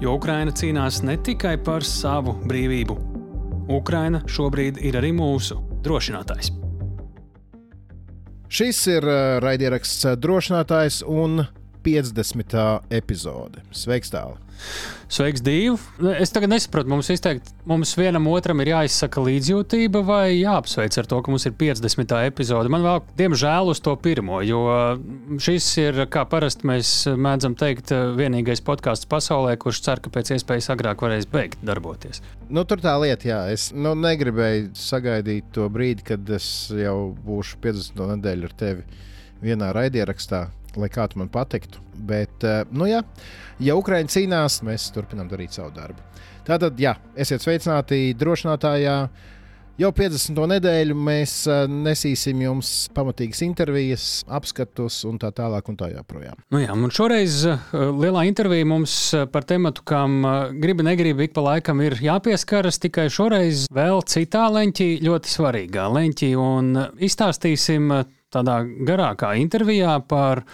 jo Ukraina cīnās ne tikai par savu brīvību. Ukraina šobrīd ir arī mūsu drošinātājs. Šis ir uh, raidieraksts uh, drošinātājs un 50. epizode. Sveiks, tālāk! Sveiks, Dīva. Es tagad nesaprotu, mums izteikt, mums vienam otram ir jāizsaka līdzjūtība vai jāapsveic ar to, ka mums ir 50. epizode. Man vēl, diemžēl, uz to pirmo, jo šis ir, kā parasti mēs mēdzam teikt, vienīgais podkāsts pasaulē, kurš cer, ka pēc iespējas agrāk varēs beigt darboties. Nu, tur tā lieta, jā. Es nu, negribēju sagaidīt to brīdi, kad es jau būšu 50. nedēļu ar tevi vienā raidierakstā lai kā tu man patiktu. Bet, eh, nu, jā, ja Ukraiņa cīnās, mēs turpinām darīt savu darbu. Tātad, jā, esiet sveicināti drošinātājā. Jau 50. nedēļu mēs eh, nesīsim jums pamatīgas intervijas, apskatus un tā tālāk. Un tā joprojām. Nu jā, un šoreiz uh, lielā intervija mums par tematu, kam gribi, negribi, ik pa laikam ir jāpieskaras. Tikai šoreiz vēl citā leņķī, ļoti svarīgā leņķī. Un izstāstīsim tādā garākā intervijā par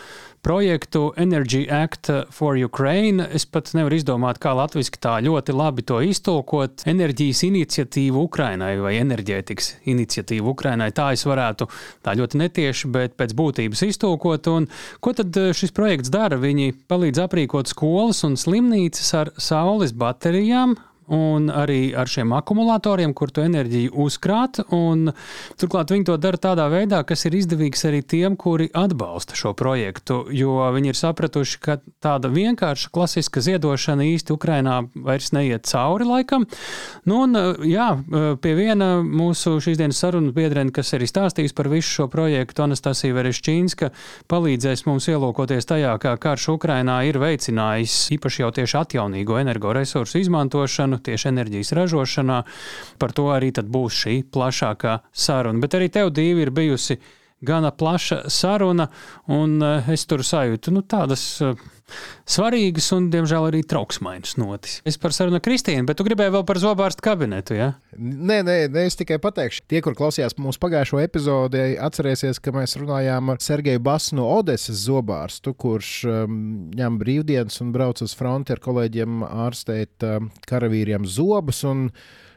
projektu Energy Act for Ukraine. Es pat nevaru izdomāt, kā latviešu tā ļoti labi to iztulkot. Enerģijas iniciatīva Ukrainai vai enerģētikas iniciatīva Ukrainai. Tā es varētu tā ļoti netieši, bet pēc būtības iztulkot. Un ko tad eh, šis projekts dara? Viņi palīdz aprīkot skolas un slimnīcas ar saules baterijām, un arī ar šiem akumulatoriem, kur tu enerģiju uzkrāt. Turklāt viņi to dara tādā veidā, kas ir izdevīgs arī tiem, kuri atbalsta šo projektu, jo viņi ir sapratuši, ka tāda vienkārša klasiska ziedošana īsti Ukrainā vairs neiet cauri laikam. Nu, un, jā, pie viena mūsu šīs dienas sarunu biedrene, kas arī stāstīs par visu šo projektu, Anastasija Verešķīnska, palīdzēs mums ielūkoties tajā, kā karš Ukrainā ir veicinājis īpaši jau tieši atjaunīgo energoresursu izmantošanu tieši enerģijas ražošanā. Par to arī būs šī plašākā saruna. Bet arī tev divi ir bijusi gana plaša saruna, un eh, es tur sajūtu nu, tādas eh, svarīgas un, diemžēl, arī trauksmainas notis. Es par sarunu ar Kristīnu, bet tu gribēji vēl par zobārstu kabinetu, ja? Nē, nē, nē, es tikai pateikšu. Tie, kur klausījās mūsu pagājušo epizodi, atcerēsies, ka mēs runājām ar Sergeju Basu no Odeses zobārstu, kurš um, ņem brīvdienas un brauc uz fronti ar kolēģiem ārstēt um, karavīriem zobus. Un,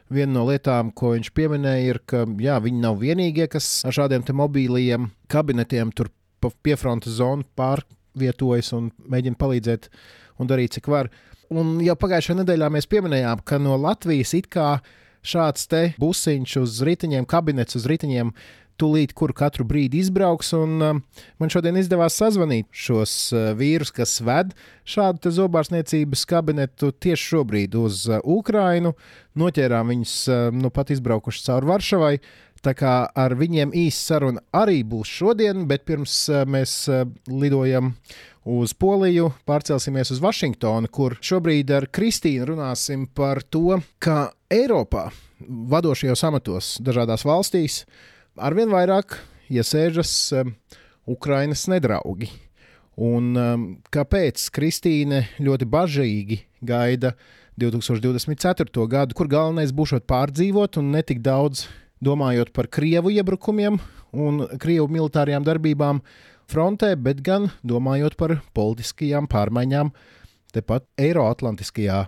Viena no lietām, ko viņš pieminēja, ir, ka jā, viņi nav vienīgie, kas ar šādiem mobīliem kabinetiem tur piefrontes zonu pārvietojas un mēģina palīdzēt un darīt, cik var. Un jau pagājušajā nedēļā mēs pieminējām, ka no Latvijas it kā šāds te busiņš uz riteņiem, kabinets uz riteņiem tūlīt, kur katru brīdi izbrauks. Un, uh, man šodien izdevās sazvanīt šos uh, vīrus, kas ved šādu zobārstniecības kabinetu tieši šobrīd uz uh, Ukrainu. Noķērām viņus uh, nu pat izbraukuši cauri Varšavai. Tā kā ar viņiem īsa saruna arī būs šodien, bet pirms uh, mēs uh, lidojam uz Poliju, pārcelsimies uz Vašingtonu, kur šobrīd ar Kristīnu runāsim par to, ka Eiropā vadošajos amatos dažādās valstīs arvien vairāk iesēžas um, Ukrainas nedraugi. Un kāpēc Kristīne ļoti bažīgi gaida 2024. gadu, kur galvenais būs pārdzīvot un netik daudz domājot par Krievu iebrukumiem un Krievu militārajām darbībām frontē, bet gan domājot par politiskajām pārmaiņām tepat Eiroatlantiskajā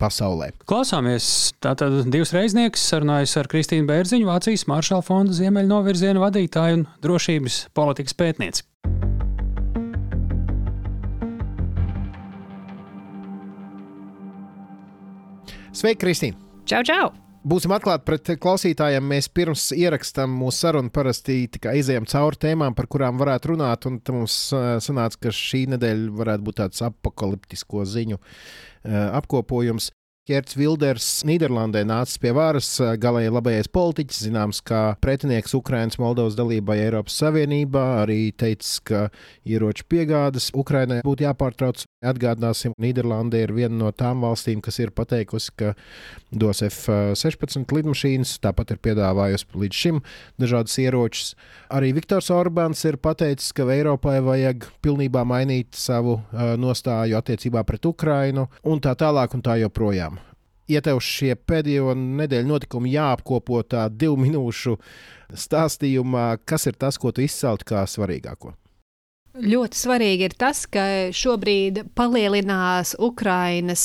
pasaulē. Klausāmies, tātad divas reiznieks sarunājas ar Kristīnu Bērziņu, Vācijas Maršala fonda ziemeļnovirziena vadītāju un drošības politikas pētnieci. Sveiki, Kristīne! Čau, čau! Būsim atklāti pret klausītājiem. Mēs pirms ierakstām mūsu sarunu parasti izējām cauri tēmām, par kurām varētu runāt. Un mums sanāca, ka šī nedēļa varētu būt tāds apakaliptisko ziņu apkopojums. Ķerts Vilders Nīderlandē nācis pie varas, galēji labējais politiķis, zināms, kā pretinieks Ukrainas Moldovas dalībai Eiropas Savienībā, arī teicis, ka ieroču piegādes Ukrainai būtu jāpārtrauc. Atgādināsim, Nīderlanda ir viena no tām valstīm, kas ir pateikusi, ka dos F-16 lidmašīnas, tāpat ir piedāvājusi līdz šim dažādas ieročus. Arī Viktors Orbāns ir pateicis, ka Eiropai vajag pilnībā mainīt savu uh, nostāju attiecībā pret Ukrainu un tā tālāk un tā joprojām. Ja tev šie pēdējo nedēļu notikumi jāapkopo tā divu minūšu stāstījumā, kas ir tas, ko tu izceltu kā svarīgāko? Ļoti svarīgi ir tas, ka šobrīd palielinās Ukrainas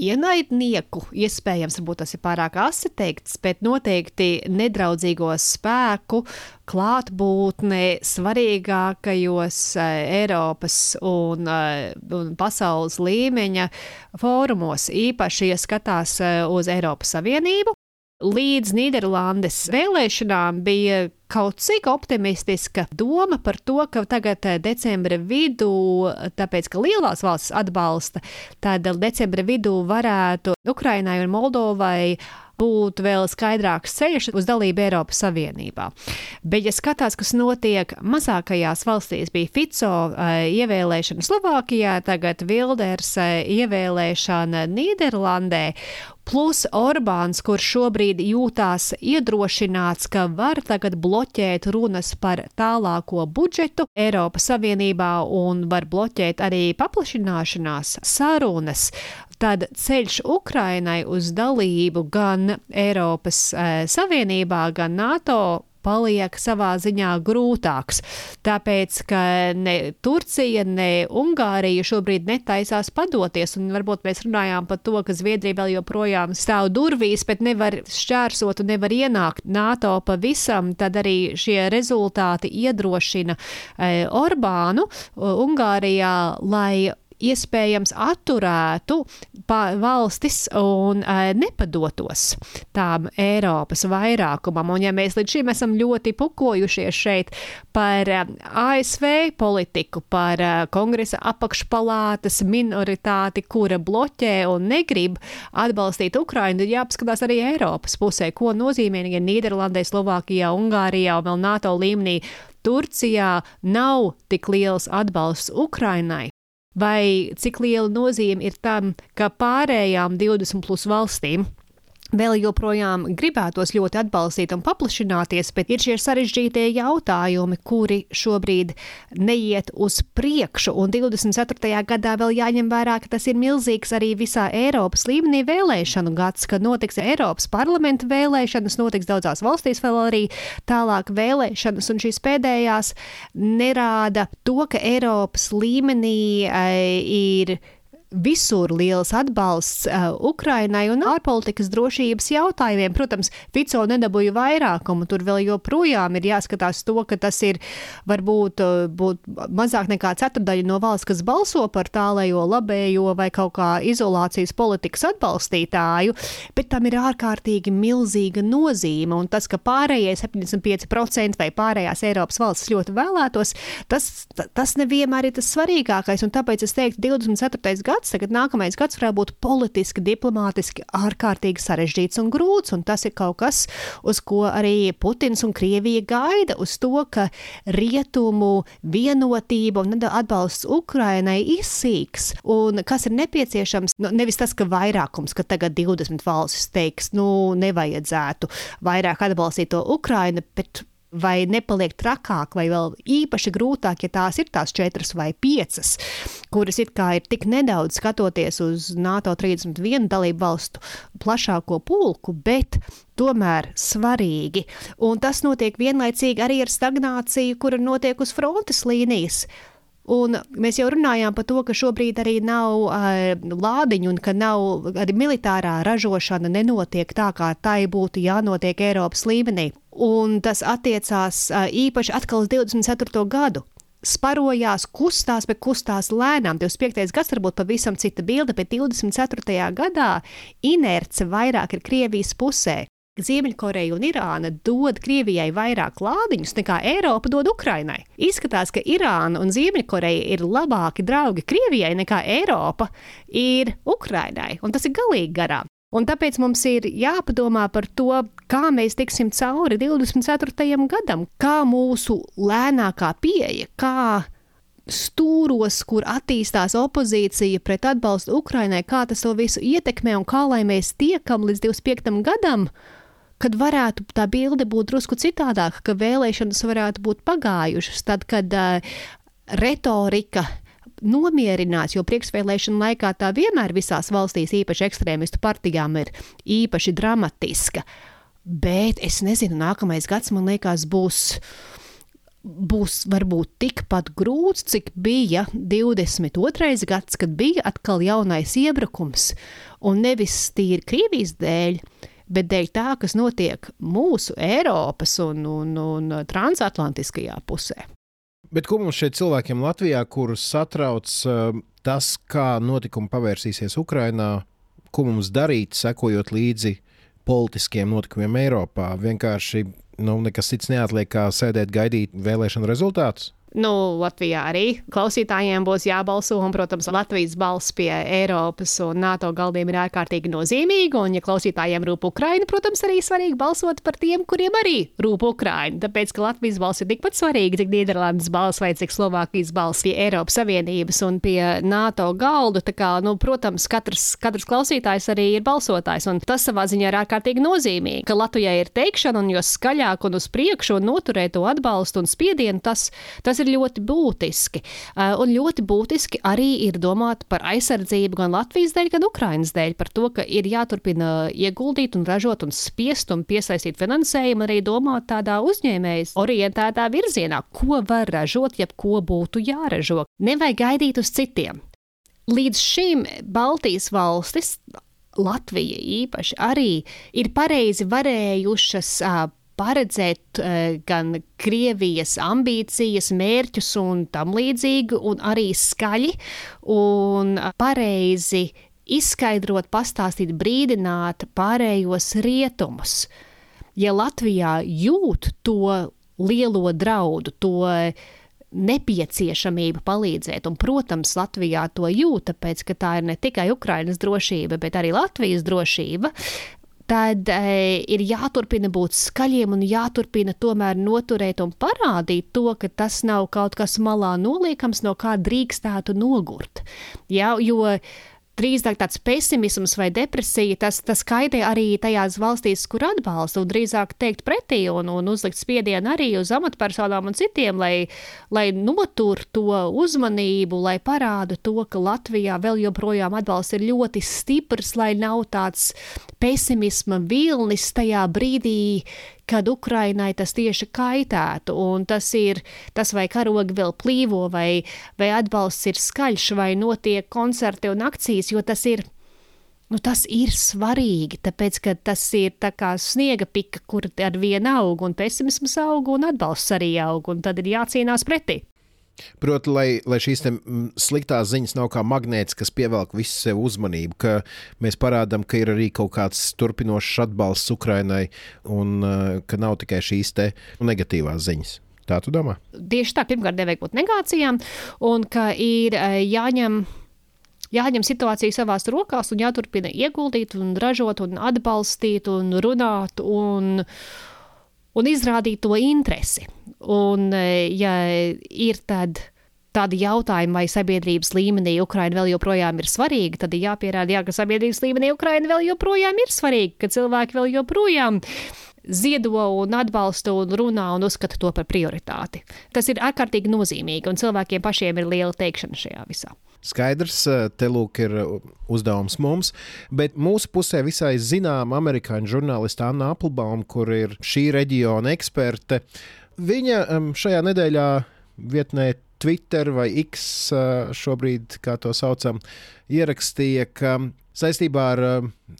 ienaidnieku, iespējams, varbūt tas ir pārāk asi teikts, bet noteikti nedraudzīgo spēku klātbūtne svarīgākajos uh, Eiropas un, uh, un pasaules līmeņa fórumos, īpaši, ja skatās uh, uz Eiropas Savienību. Līdz Nīderlandes vēlēšanām bija kaut cik optimistiska doma par to, ka tagad eh, decembra vidū, tāpēc ka lielās valstis atbalsta, tad decembra vidū varētu Ukrainai un Moldovai būtu vēl skaidrāks ceļš uz dalību Eiropas Savienībā. Bet, ja skatās, kas notiek mazākajās valstīs, bija Fico eh, ievēlēšana Slovākijā, tagad Wilders eh, ievēlēšana Nīderlandē, plus Orbāns, kurš šobrīd jūtās iedrošināts, ka var tagad bloķēt runas par tālāko budžetu Eiropas Savienībā un var bloķēt arī paplašināšanās sarunas tad ceļš Ukrainai uz dalību gan Eiropas e, Savienībā, gan NATO paliek savā ziņā grūtāks. Tāpēc, ka ne Turcija, ne Ungārija šobrīd netaisās padoties, un varbūt mēs runājām par to, ka Zviedrija vēl joprojām stāv durvīs, bet nevar šķērsot un nevar ienākt NATO pavisam, tad arī šie rezultāti iedrošina e, Orbānu Ungārijā, lai iespējams atturētu valstis un uh, nepadotos tām Eiropas vairākumam. Un ja mēs līdz šim esam ļoti pukojušies šeit par uh, ASV politiku, par uh, kongresa apakšpalātas minoritāti, kura bloķē un negrib atbalstīt Ukrainu, tad jāapskatās arī Eiropas pusē, ko nozīmē, ja Nīderlandē, Slovākijā, Ungārijā un vēl NATO līmenī Turcijā nav tik liels atbalsts Ukrainai, vai cik liela nozīme ir tam, ka pārējām 20 plus valstīm vēl joprojām gribētos ļoti atbalstīt un paplašināties, bet ir šie sarežģītie jautājumi, kuri šobrīd neiet uz priekšu. Un 24. gadā vēl jāņem vērā, ka tas ir milzīgs arī visā Eiropas līmenī vēlēšanu gads, kad notiks Eiropas parlamenta vēlēšanas, notiks daudzās valstīs vēl arī tālāk vēlēšanas, un šīs pēdējās nerāda to, ka Eiropas līmenī e, ir visur liels atbalsts uh, Ukrainai un ārpolitikas drošības jautājumiem. Protams, Fico nedabūja vairākumu, tur vēl joprojām ir jāskatās to, ka tas ir varbūt uh, mazāk nekā ceturdaļa no valsts, kas balso par tālējo labējo vai kaut kā izolācijas politikas atbalstītāju, bet tam ir ārkārtīgi milzīga nozīme, un tas, ka pārējie 75% vai pārējās Eiropas valstis ļoti vēlētos, tas, tas nevienmēr ir tas svarīgākais, un tāpēc es teiktu, 24. gads gads, tagad nākamais gads varētu būt politiski, diplomātiski ārkārtīgi sarežģīts un grūts, un tas ir kaut kas, uz ko arī Putins un Krievija gaida, uz to, ka rietumu vienotība un atbalsts Ukrainai izsīks, un kas ir nepieciešams, nu, nevis tas, ka vairākums, ka tagad 20 valstis teiks, nu, nevajadzētu vairāk atbalstīt to Ukrainu, bet vai nepaliek trakāk, vai vēl īpaši grūtāk, ja tās ir tās četras vai piecas, kuras it kā ir tik nedaudz skatoties uz NATO 31 dalību valstu plašāko pulku, bet tomēr svarīgi. Un tas notiek vienlaicīgi arī ar stagnāciju, kura notiek uz frontes līnijas. Un mēs jau runājām par to, ka šobrīd arī nav uh, lādiņu un ka nav arī militārā ražošana nenotiek tā, kā tai būtu jānotiek Eiropas līmenī. Un tas attiecās uh, īpaši atkal uz 24. gadu sparojās, kustās, bet kustās lēnām. 25. gads varbūt pavisam cita bilde, bet 24. gadā inerce vairāk ir Krievijas pusē. Ziemeļkoreja un Irāna dod Krievijai vairāk lādiņus nekā Eiropa dod Ukrainai. Izskatās, ka Irāna un Ziemeļkoreja ir labāki draugi Krievijai nekā Eiropa ir Ukrainai, un tas ir galīgi garām. Un tāpēc mums ir jāpadomā par to, kā mēs tiksim cauri 24. gadam, kā mūsu lēnākā pieeja, kā stūros, kur attīstās opozīcija pret atbalstu Ukrainai, kā tas to visu ietekmē un kā lai mēs tiekam līdz 25. gadam, kad varētu tā bilde būt drusku citādāka, ka vēlēšanas varētu būt pagājušas, tad, kad uh, retorika nomierinās, jo priekšvēlēšana laikā tā vienmēr visās valstīs, īpaši ekstrēmistu partijām, ir īpaši dramatiska. Bet es nezinu, nākamais gads man liekas būs būs varbūt tikpat grūts, cik bija 22. gads, kad bija atkal jaunais iebrukums, un nevis tīri Krievijas dēļ, bet dēļ tā, kas notiek mūsu Eiropas un, un, un transatlantiskajā pusē. Bet ko mums šeit cilvēkiem Latvijā, kurus satrauc uh, tas, kā notikumi pavērsīsies Ukrajinā, ko mums darīt, sekojot līdzi politiskiem notikumiem Eiropā? Vienkārši nu, nekas cits neatliek, kā sēdēt, gaidīt vēlēšanu rezultātus. Nu, Latvijā arī klausītājiem būs jābalso, un, protams, Latvijas balss pie Eiropas un NATO galdiem ir ārkārtīgi nozīmīga. Un, ja klausītājiem rūp Ukraina, protams, arī svarīgi balsot par tiem, kuriem arī rūp Ukraina. Tāpēc, ka Latvijas balss ir tikpat svarīga, cik Nīderlandes balss vai cik Slovākijas balss pie Eiropas Savienības un pie NATO galdu. Tā kā, nu, protams, katrs, katrs klausītājs arī ir balsotājs, un tas savā ziņā ir ārkārtīgi nozīmīgi, ka Latvijai ir teikšana, un jo skaļāk un uz priekšu un noturēt to atbalstu un spiedienu, tas, tas ir ļoti būtiski. Uh, un ļoti būtiski arī ir domāt par aizsardzību gan Latvijas dēļ, gan Ukrainas dēļ, par to, ka ir jāturpina ieguldīt un ražot un spiest un piesaistīt finansējumu, arī domāt tādā uzņēmējas orientētā virzienā, ko var ražot, jeb ko būtu jāražo. Nevajag gaidīt uz citiem. Līdz šim Baltijas valstis Latvija īpaši arī ir pareizi varējušas uh, paredzēt uh, gan Krievijas ambīcijas, mērķus un tam līdzīgi, un arī skaļi un pareizi izskaidrot, pastāstīt, brīdināt pārējos rietumus. Ja Latvijā jūt to lielo draudu, to nepieciešamību palīdzēt. Un, protams, Latvijā to jūt, tāpēc, ka tā ir ne tikai Ukrainas drošība, bet arī Latvijas drošība tad e, ir jāturpina būt skaļiem un jāturpina tomēr noturēt un parādīt to, ka tas nav kaut kas malā noliekams, no kā drīkstētu nogurt. Ja, jo drīzāk tāds pesimisms vai depresija, tas, tas kaitē arī tajās valstīs, kur atbalsta, un drīzāk teikt pretī un, un uzlikt spiedienu arī uz amatpersonām un citiem, lai, lai notur to uzmanību, lai parāda to, ka Latvijā vēl joprojām atbalsts ir ļoti stiprs, lai nav tāds pesimisma vilnis tajā brīdī, kad Ukrainai tas tieši kaitētu, un tas ir tas, vai karogi vēl plīvo, vai, vai atbalsts ir skaļš, vai notiek koncerti un akcijas, jo tas ir. Nu, tas ir svarīgi, tāpēc ka tas ir tā kā sniega pika, kur ar vienu aug, un pesimisms aug, un atbalsts arī aug, un tad ir jācīnās pretī. Proti, lai, lai šīs sliktās ziņas nav kā magnēts, kas pievelk visu sev uzmanību, ka mēs parādām, ka ir arī kaut kāds turpinošs atbalsts Ukrainai un uh, ka nav tikai šīs negatīvās ziņas. Tā tu domā? Tieši tā, pirmkārt, nevajag būt negācijām, un ka ir uh, jāņem jāņem situācija savās rokās un jāturpina ieguldīt, un ražot, un atbalstīt, un runāt, un, un izrādīt to interesi. Un, e, ja ir tad tādi jautājumi, vai sabiedrības līmenī Ukraina vēl joprojām ir svarīga, tad ir jāpierāda, jā, ka sabiedrības līmenī Ukraina vēl joprojām ir svarīga, ka cilvēki vēl joprojām ziedo un atbalsta un runā un uzskata to par prioritāti. Tas ir ārkārtīgi nozīmīgi, un cilvēkiem pašiem ir liela teikšana šajā visā. Skaidrs, e, te lūk, ir uzdevums mums, bet mūsu pusē visai zinām amerikāņu žurnāliste Anna Applebaum, kur ir šī reģiona eksperte. Uh, Viņa šajā nedēļā vietnē Twitter vai X uh, šobrīd, kā to saucam, ierakstīja, ka saistībā ar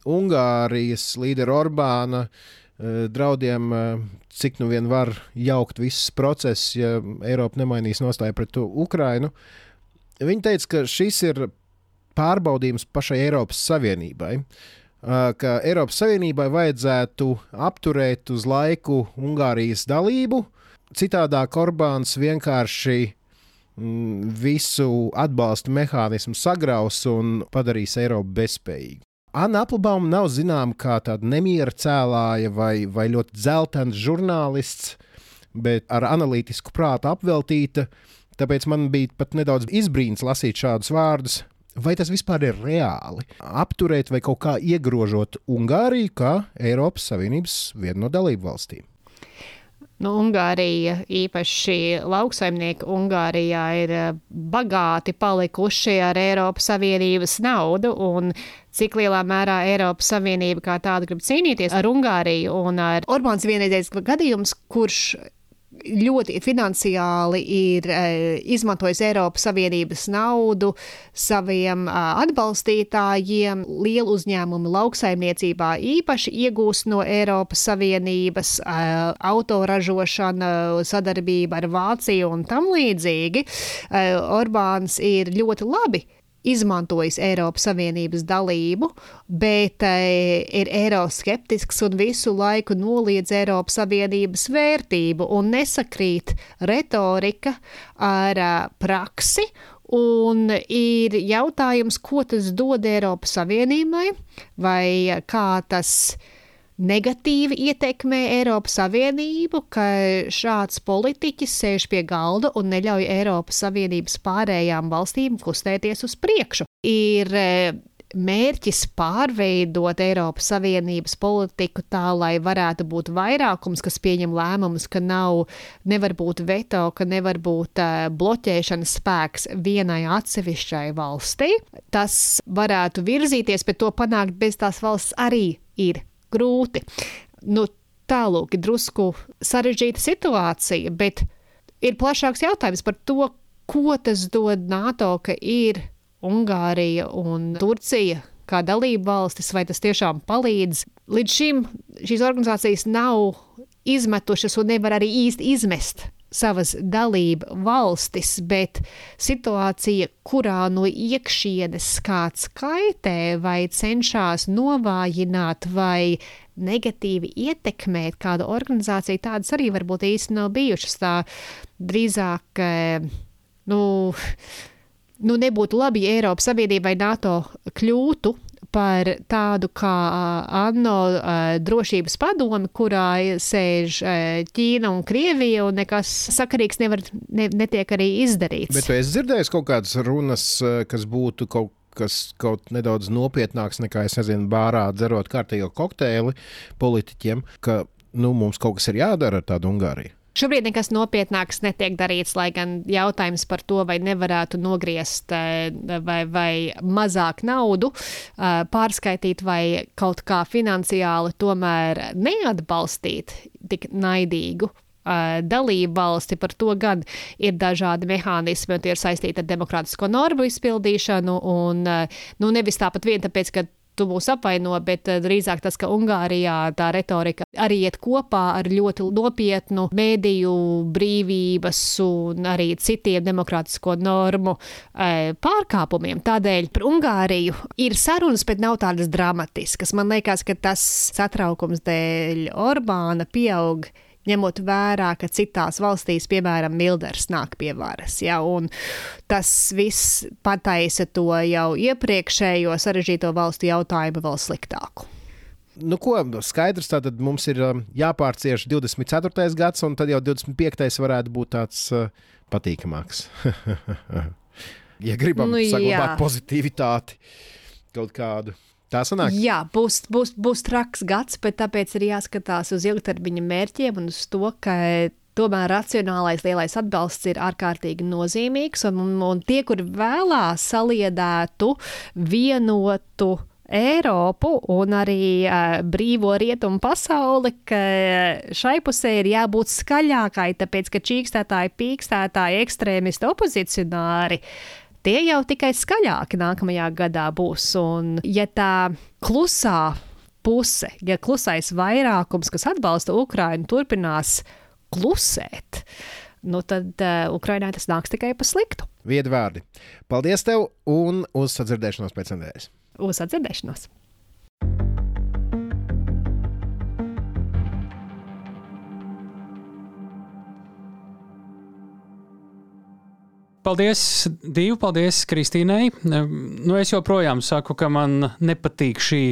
Ungārijas līderu Orbāna uh, draudiem, uh, cik nu vien var jaukt viss process, ja Eiropa nemainīs nostāju pret Ukrainu. Viņa teica, ka šis ir pārbaudījums pašai Eiropas Savienībai. Ka Eiropas Savienībai vajadzētu apturēt uz laiku Ungārijas dalību, uh, Citādāk Orbāns vienkārši mm, visu atbalsta mehānismu sagraus un padarīs Eiropu bezspējīgu. Anna Applebaum nav zināma kā tāda nemiera cēlāja vai, vai ļoti dzeltens žurnālists, bet ar analītisku prātu apveltīta. Tāpēc man bija pat nedaudz izbrīns lasīt šādus vārdus. Vai tas vispār ir reāli? Apturēt vai kaut kā iegrožot Ungāriju kā Eiropas Savienības vienu no dalību valstīm. Nu, Ungārija, īpaši lauksaimnieki Ungārijā, ir eh, bagāti palikuši ar Eiropas Savienības naudu. Cik lielā mērā Eiropas Savienība kā tāda grib cīnīties ar Ungāriju un ar Orbāns vienreizējs gadījums, kurš ļoti finansiāli ir e, izmantojis Eiropas Savienības naudu saviem e, atbalstītājiem. Lielu uzņēmumu lauksaimniecībā īpaši iegūst no Eiropas Savienības e, autoražošana, sadarbība ar Vāciju un tam līdzīgi. Orbāns ir ļoti labi izmantojis Eiropas Savienības dalību, bet e, ir eiroskeptisks un visu laiku noliedz Eiropas Savienības vērtību un nesakrīt retorika ar e, praksi. Un ir jautājums, ko tas dod Eiropas Savienībai, vai kā tas negatīvi ietekmē Eiropas Savienību, ka šāds politiķis sēž pie galda un neļauj Eiropas Savienības pārējām valstīm kustēties uz priekšu. Ir e, mērķis pārveidot Eiropas Savienības politiku tā, lai varētu būt vairākums, kas pieņem lēmumus, ka nav, nevar būt veto, ka nevar būt uh, bloķēšanas spēks vienai atsevišķai valstī. Tas varētu virzīties, bet to panākt bez tās valsts arī ir grūti. Nu, Tālūk, ir drusku sarežģīta situācija, bet ir plašāks jautājums par to, ko tas dod NATO, ka ir Ungārija un Turcija kā dalība valstis, vai tas tiešām palīdz. Līdz šim šīs organizācijas nav izmetušas un nevar arī īsti izmest savas dalību valstis, bet situācija, kurā no iekšienes kāds kaitē vai cenšas novājināt vai negatīvi ietekmēt kādu organizāciju, tādas arī varbūt īsti nav bijušas. Tā drīzāk, eh, nu, nu nebūtu labi, ja Eiropas Savienība vai NATO kļūtu par tādu kā ANO drošības padomi, kurā sēž Ķīna un Krievija, un nekas sakarīgs nevar, ne, netiek arī izdarīts. Bet es dzirdēju kaut kādas runas, kas būtu kaut kas kaut nedaudz nopietnāks nekā, es nezinu, bārā dzerot kārtīgo kokteili politiķiem, ka nu, mums kaut kas ir jādara ar tādu Ungāriju. Šobrīd nekas nopietnāks netiek darīts, lai gan jautājums par to, vai nevarētu nogriezt eh, vai, vai mazāk naudu, eh, pārskaitīt vai kaut kā finansiāli tomēr neatbalstīt tik naidīgu eh, dalību valsti. Par to gan ir dažādi mehānismi, un tie ir saistīti ar demokrātisko normu izpildīšanu. Un, nu, nevis tāpat vien tāpēc, ka tu mūs apvaino, bet eh, drīzāk tas, ka Ungārijā tā retorika arī iet kopā ar ļoti nopietnu mēdīju brīvības un arī citiem demokrātisko normu e, pārkāpumiem. Tādēļ par Ungāriju ir sarunas, bet nav tādas dramatiskas. Man liekas, ka tas satraukums dēļ Orbāna pieaug ņemot vērā, ka citās valstīs, piemēram, Milders nāk pie varas. Ja, tas viss pataisa to jau iepriekšējo sarežģīto valstu jautājumu vēl sliktāku. Nu, ko skaidrs, tad mums ir um, jāpārcieš 24. gads, un tad jau 25. varētu būt tāds uh, patīkamāks. ja gribam nu, saglabāt pozitivitāti kaut kādu. Tā sanāk. Jā, būs, būs, būs traks gads, bet tāpēc ir jāskatās uz ilgtermiņa mērķiem un uz to, ka tomēr racionālais lielais atbalsts ir ārkārtīgi nozīmīgs. Un, un tie, kur vēlās saliedētu vienotu Eiropu un arī uh, brīvo rietumu pasauli, ka šai pusē ir jābūt skaļākai, tāpēc ka čīkstētāji, pīkstētāji, ekstrēmisti, opozicionāri tie jau tikai skaļāki nākamajā gadā būs. Un, ja tā klusā puse, ja klusais vairākums, kas atbalsta Ukrainu, turpinās klusēt, nu tad uh, Ukrainai tas nāks tikai pa sliktu. Viedvārdi. Paldies tev un uz sadzirdēšanos pēc nedēļas. Uz sadzirdēšanos! Paldies, Dievu, paldies Kristīnai. Nu, es joprojām saku, ka man nepatīk šī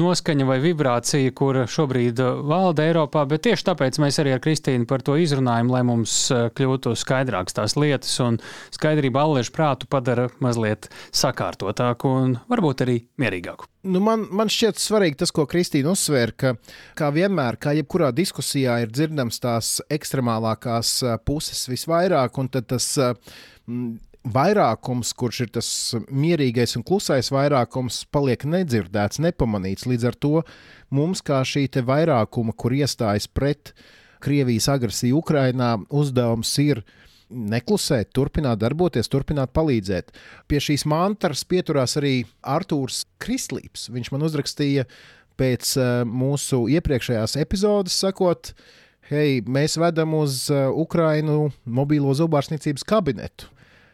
noskaņa vai vibrācija, kur šobrīd valda Eiropā, bet tieši tāpēc mēs arī ar Kristīnu par to izrunājam, lai mums kļūtu skaidrākas tās lietas, un skaidrība alliešu prātu padara mazliet sakārtotāku un varbūt arī mierīgāku. Nu, man, man šķiet svarīgi tas, ko Kristīna uzsvēra, ka, kā vienmēr, kā jebkurā diskusijā, ir dzirdams tās ekstremālākās puses visvairāk, un tas vairākums, kurš ir tas mierīgais un klusais vairākums, paliek nedzirdēts, nepamanīts. Līdz ar to mums, kā šī vairākuma, kur iestājas pret Krievijas agresiju Ukrajinā, uzdevums ir neklusēt, turpināt darboties, turpināt palīdzēt. Pie šīs mantras pieturās arī Arthurs Kristlīps. Viņš man uzrakstīja pēc uh, mūsu iepriekšējās epizodes, sakot, hei, mēs vedam uz uh, Ukrainu mobīlo zobārstniecības kabinetu.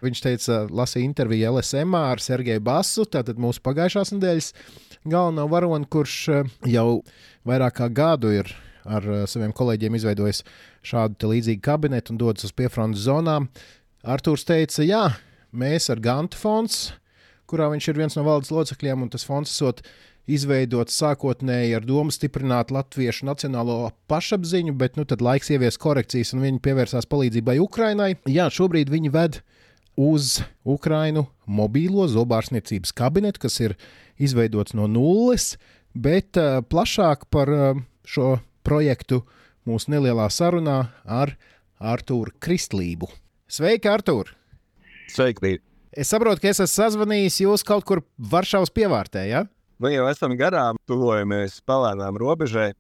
Viņš teica, lasīja interviju LSM ar Sergeju Basu, tātad mūsu pagājušās nedēļas galveno varoni, kurš uh, jau vairāk kā gadu ir ar uh, saviem kolēģiem izveidojis šādu līdzīgu kabinetu un dodas uz piefrontes zonām. Arthurs teica, jā, mēs ar Ganta fonds, kurā viņš ir viens no valdes locekļiem, un tas fonds esot izveidots sākotnēji ar domu stiprināt latviešu nacionālo pašapziņu, bet nu tad laiks ievies korekcijas, un viņi pievērsās palīdzībai Ukrainai. Jā, šobrīd viņi ved uz Ukrainu mobīlo zobārstniecības kabinetu, kas ir izveidots no nulles, bet uh, plašāk par uh, šo projektu mūsu nelielā sarunā ar Artūru Kristlību. Sveiki, Artūr! Sveiki! Es saprotu, ka es esmu sazvanījis jūs kaut kur Varšavas pievārtē. Ja? Nu, jau esam garām, tuvojamies palēnām robežai.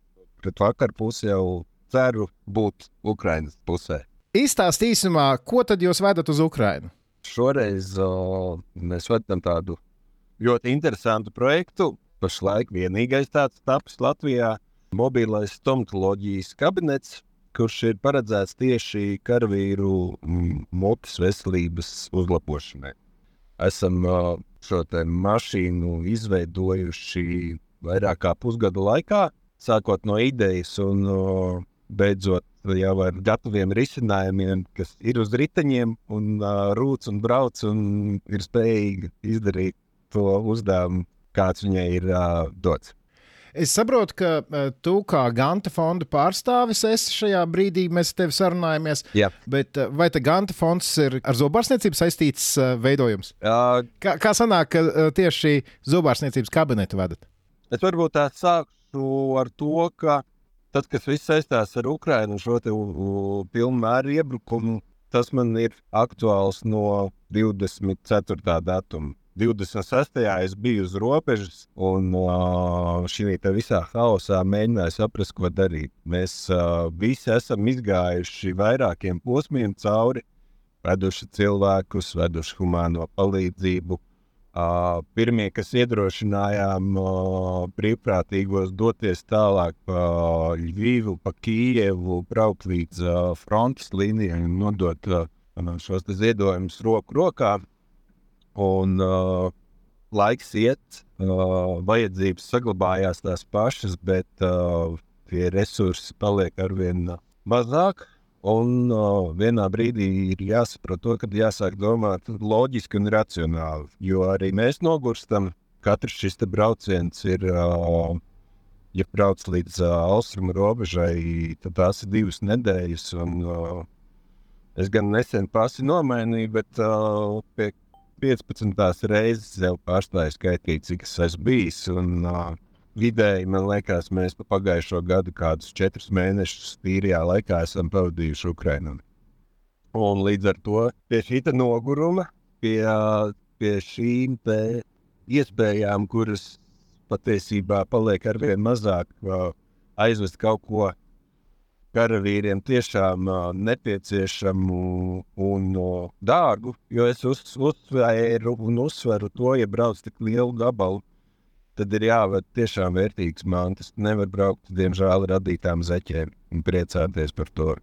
Pret vakar pusi jau ceru būt Ukraiņas pusē. Izstāstīsimā, ko tad jūs vedat uz Ukrajinu? Šoreiz o, mēs vedam tādu ļoti interesantu projektu. Pašlaik vienīgais tāds taps Latvijā mobilais stomatoloģijas kabinets, kurš ir paredzēts tieši karavīru mutes veselības uzlabošanai. Esam šo mašīnu izveidojuši vairāk kā pusgada laikā, sākot no idejas un beidzot jau ar gataviem risinājumiem, kas ir uz riteņiem, un uh, rūc un brauc un ir spējīgi izdarīt to uzdevumu, kāds viņai ir uh, dots. Es saprotu, ka uh, tu kā Ganta fonda pārstāvis esi šajā brīdī, mēs ar tevi sarunājamies. Jā. Bet uh, vai te Ganta fonds ir ar zobārstniecību saistīts uh, veidojums? Uh, kā, kā sanāk, ka uh, tieši zobārstniecības kabinetu vedat? Es varbūt tā sākšu ar to, ka tas, kas viss saistās ar Ukrajinu un šo pilnmēru iebrukumu, tas man ir aktuāls no 24. datuma. 26. es biju uz robežas, un šī visā haosā mēģināju saprast, ko darīt. Mēs visi esam izgājuši vairākiem posmiem cauri, veduši cilvēkus, veduši humāno palīdzību. Pirmie, kas iedrošinājām brīvprātīgos doties tālāk pa Ļuviju, pa Kijevu, braukt līdz frontes līnijai un nodot šos ziedojumus roku rokā. Un uh, laiks iet, uh, vajadzības saglabājās tās pašas, bet uh, tie resursi paliek arvien mazāk. Un uh, vienā brīdī ir jāsaprot, to, ka jāsāk domāt loģiski un racionāli. Jo arī mēs nogurstam. Katrs šis brauciens ir, uh, ja brauc līdz uh, austrumu robežai, tad tās ir divas nedēļas. Un, uh, es gan nesen pasi nomainīju, bet uh, pie 15 reizes sev pārstāju skaitīt, cik es esmu bijis. Un, uh, vidēji, man liekas, mēs pa pagājušo gadu kādus četrus mēnešus tīrijā laikā esam pavadījuši Ukrajinā. Un līdz ar to pie šī noguruma, pie, pie šīm iespējām, kuras patiesībā paliek ar vien mazāk, aizvest kaut ko karavīriem tiešām uh, nepieciešamu un uh, dārgu, jo es uz, uzsveru un uzsveru to, ja brauc tik lielu gabalu, tad ir jāved tiešām vērtīgs mantas. Nevar braukt, diemžēl, ar radītām zeķēm un priecāties par to.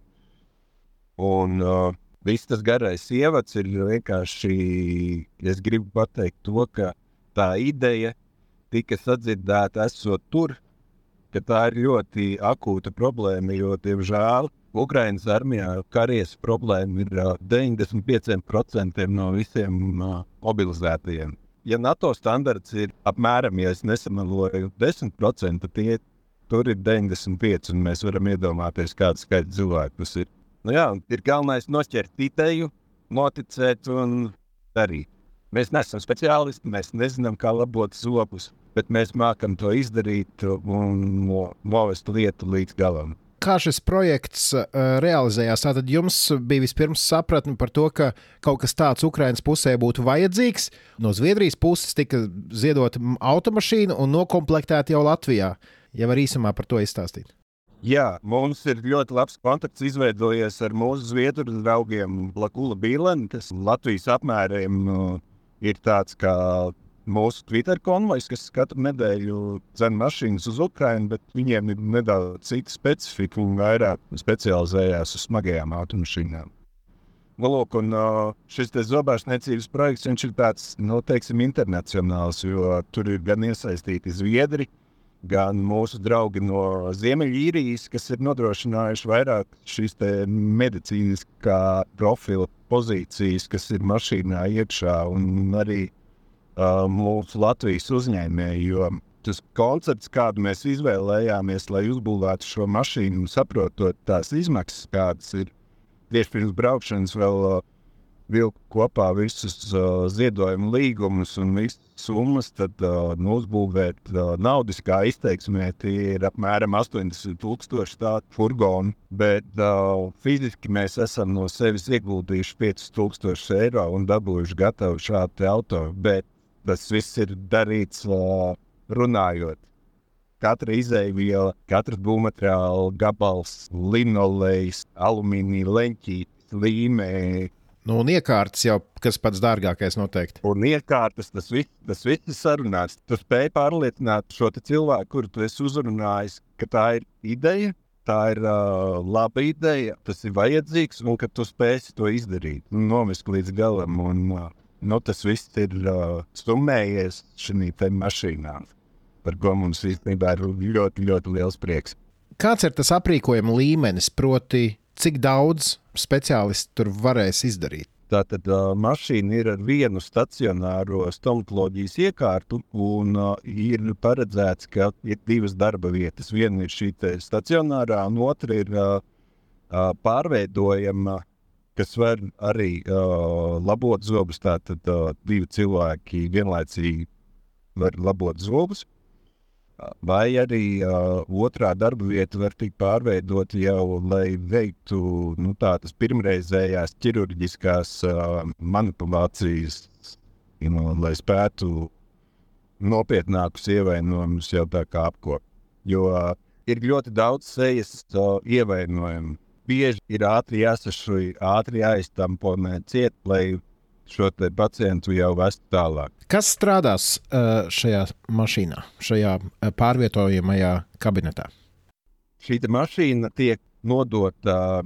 Un uh, viss tas garais ievads ir vienkārši, es gribu pateikt to, ka tā ideja tika sadzirdēta esot tur, ka tā ir ļoti akūta problēma, jo, diemžēl, Ukraiņas armijā karietas problēma ir uh, 95% no visiem mobilizētajiem. Ja NATO standarts ir apmēram, ja es nesamaloju, 10%, tad tie, tur ir 95%, un mēs varam iedomāties, kāds skaits cilvēku tas ir. Nu jā, ir galvenais nošķirt ideju, noticēt un darīt. Mēs neesam speciālisti, mēs nezinām, kā labot zobus, bet mēs mākam to izdarīt un novest lietu līdz galam kā šis projekts uh, realizējās? Tātad jums bija vispirms sapratne par to, ka kaut kas tāds Ukraiņas pusē būtu vajadzīgs. No Zviedrijas puses tika ziedota automašīna un noklāpta jau Latvijā. Ja var īsumā par to izstāstīt. Jā, mums ir ļoti labs kontakts izveidojies ar mūsu zviedru draugiem Lakula Bīlēnu, kas Latvijas apmēriem ir tāds kā mūsu Twitter konvojs, kas katru nedēļu dzēna mašīnas uz Ukrajinu, bet viņiem ir nedaudz cita specifika un vairāk specializējās uz smagajām automašīnām. Nu, lūk, un, šis zobārstniecības projekts ir tāds, nu, teiksim, internacionāls, jo tur ir gan iesaistīti zviedri, gan mūsu draugi no Ziemeļīrijas, kas ir nodrošinājuši vairāk šīs medicīniskā profila pozīcijas, kas ir mašīnā iekšā, un arī uh, mūsu Latvijas uzņēmēji. Jo tas koncepts, kādu mēs izvēlējāmies, lai uzbūvētu šo mašīnu, saprotot tās izmaksas, kādas ir tieši pirms braukšanas, vēl uh, vilkt kopā visus uh, ziedojumu līgumus un visas summas, tad uh, nu, uzbūvēt uh, naudas kā izteiksmē, tie ir apmēram 80 tūkstoši tādu furgonu, bet uh, fiziski mēs esam no sevis ieguldījuši 5000 eiro un dabūjuši gatavu šādu auto. Bet tas viss ir darīts uh, runājot. Katra izēviela, katrs būvmateriāla gabals, linolejs, alumīnija leņķītes, līmēji. Nu, un iekārtas jau kas pats dārgākais noteikti. Un iekārtas tas viss, tas viss ir sarunāts. Tu spēj pārliecināt šo cilvēku, kuru tu esi uzrunājis, ka tā ir ideja, tā ir uh, laba ideja, tas ir vajadzīgs un ka tu spēsi to izdarīt, novest līdz galam. Un, uh, nu, tas viss ir uh, summējies šajā mašīnā, par ko mums īstenībā ir ļoti, ļoti liels prieks. Kāds ir tas aprīkojuma līmenis, proti, cik daudz speciālistu tur varēs izdarīt? Tātad uh, mašīna ir ar vienu stacionāro stomatoloģijas iekārtu, un uh, ir paredzēts, ka ir divas darba vietas. Viena ir šī stacionārā, un otra ir uh, pārveidojama kas var arī labot zobus. Tātad divi cilvēki vienlaicīgi var labot zobus. Vai arī uh, otrā darba vieta var tikt pārveidota jau, lai veiktu nu, tādas pirmreizējās ķirurģiskās uh, manipulācijas, you know, lai spētu nopietnākus ievainojumus jau tā kā apkopot. Jo uh, ir ļoti daudz sejas uh, ievainojumu bieži ir ātri jāsašuj, ātri jāiztamponē ciet, lai šo pacientu jau vestu tālāk. Kas strādās uh, šajā mašīnā, šajā uh, pārvietojamajā kabinetā? Šī mašīna tiek nodota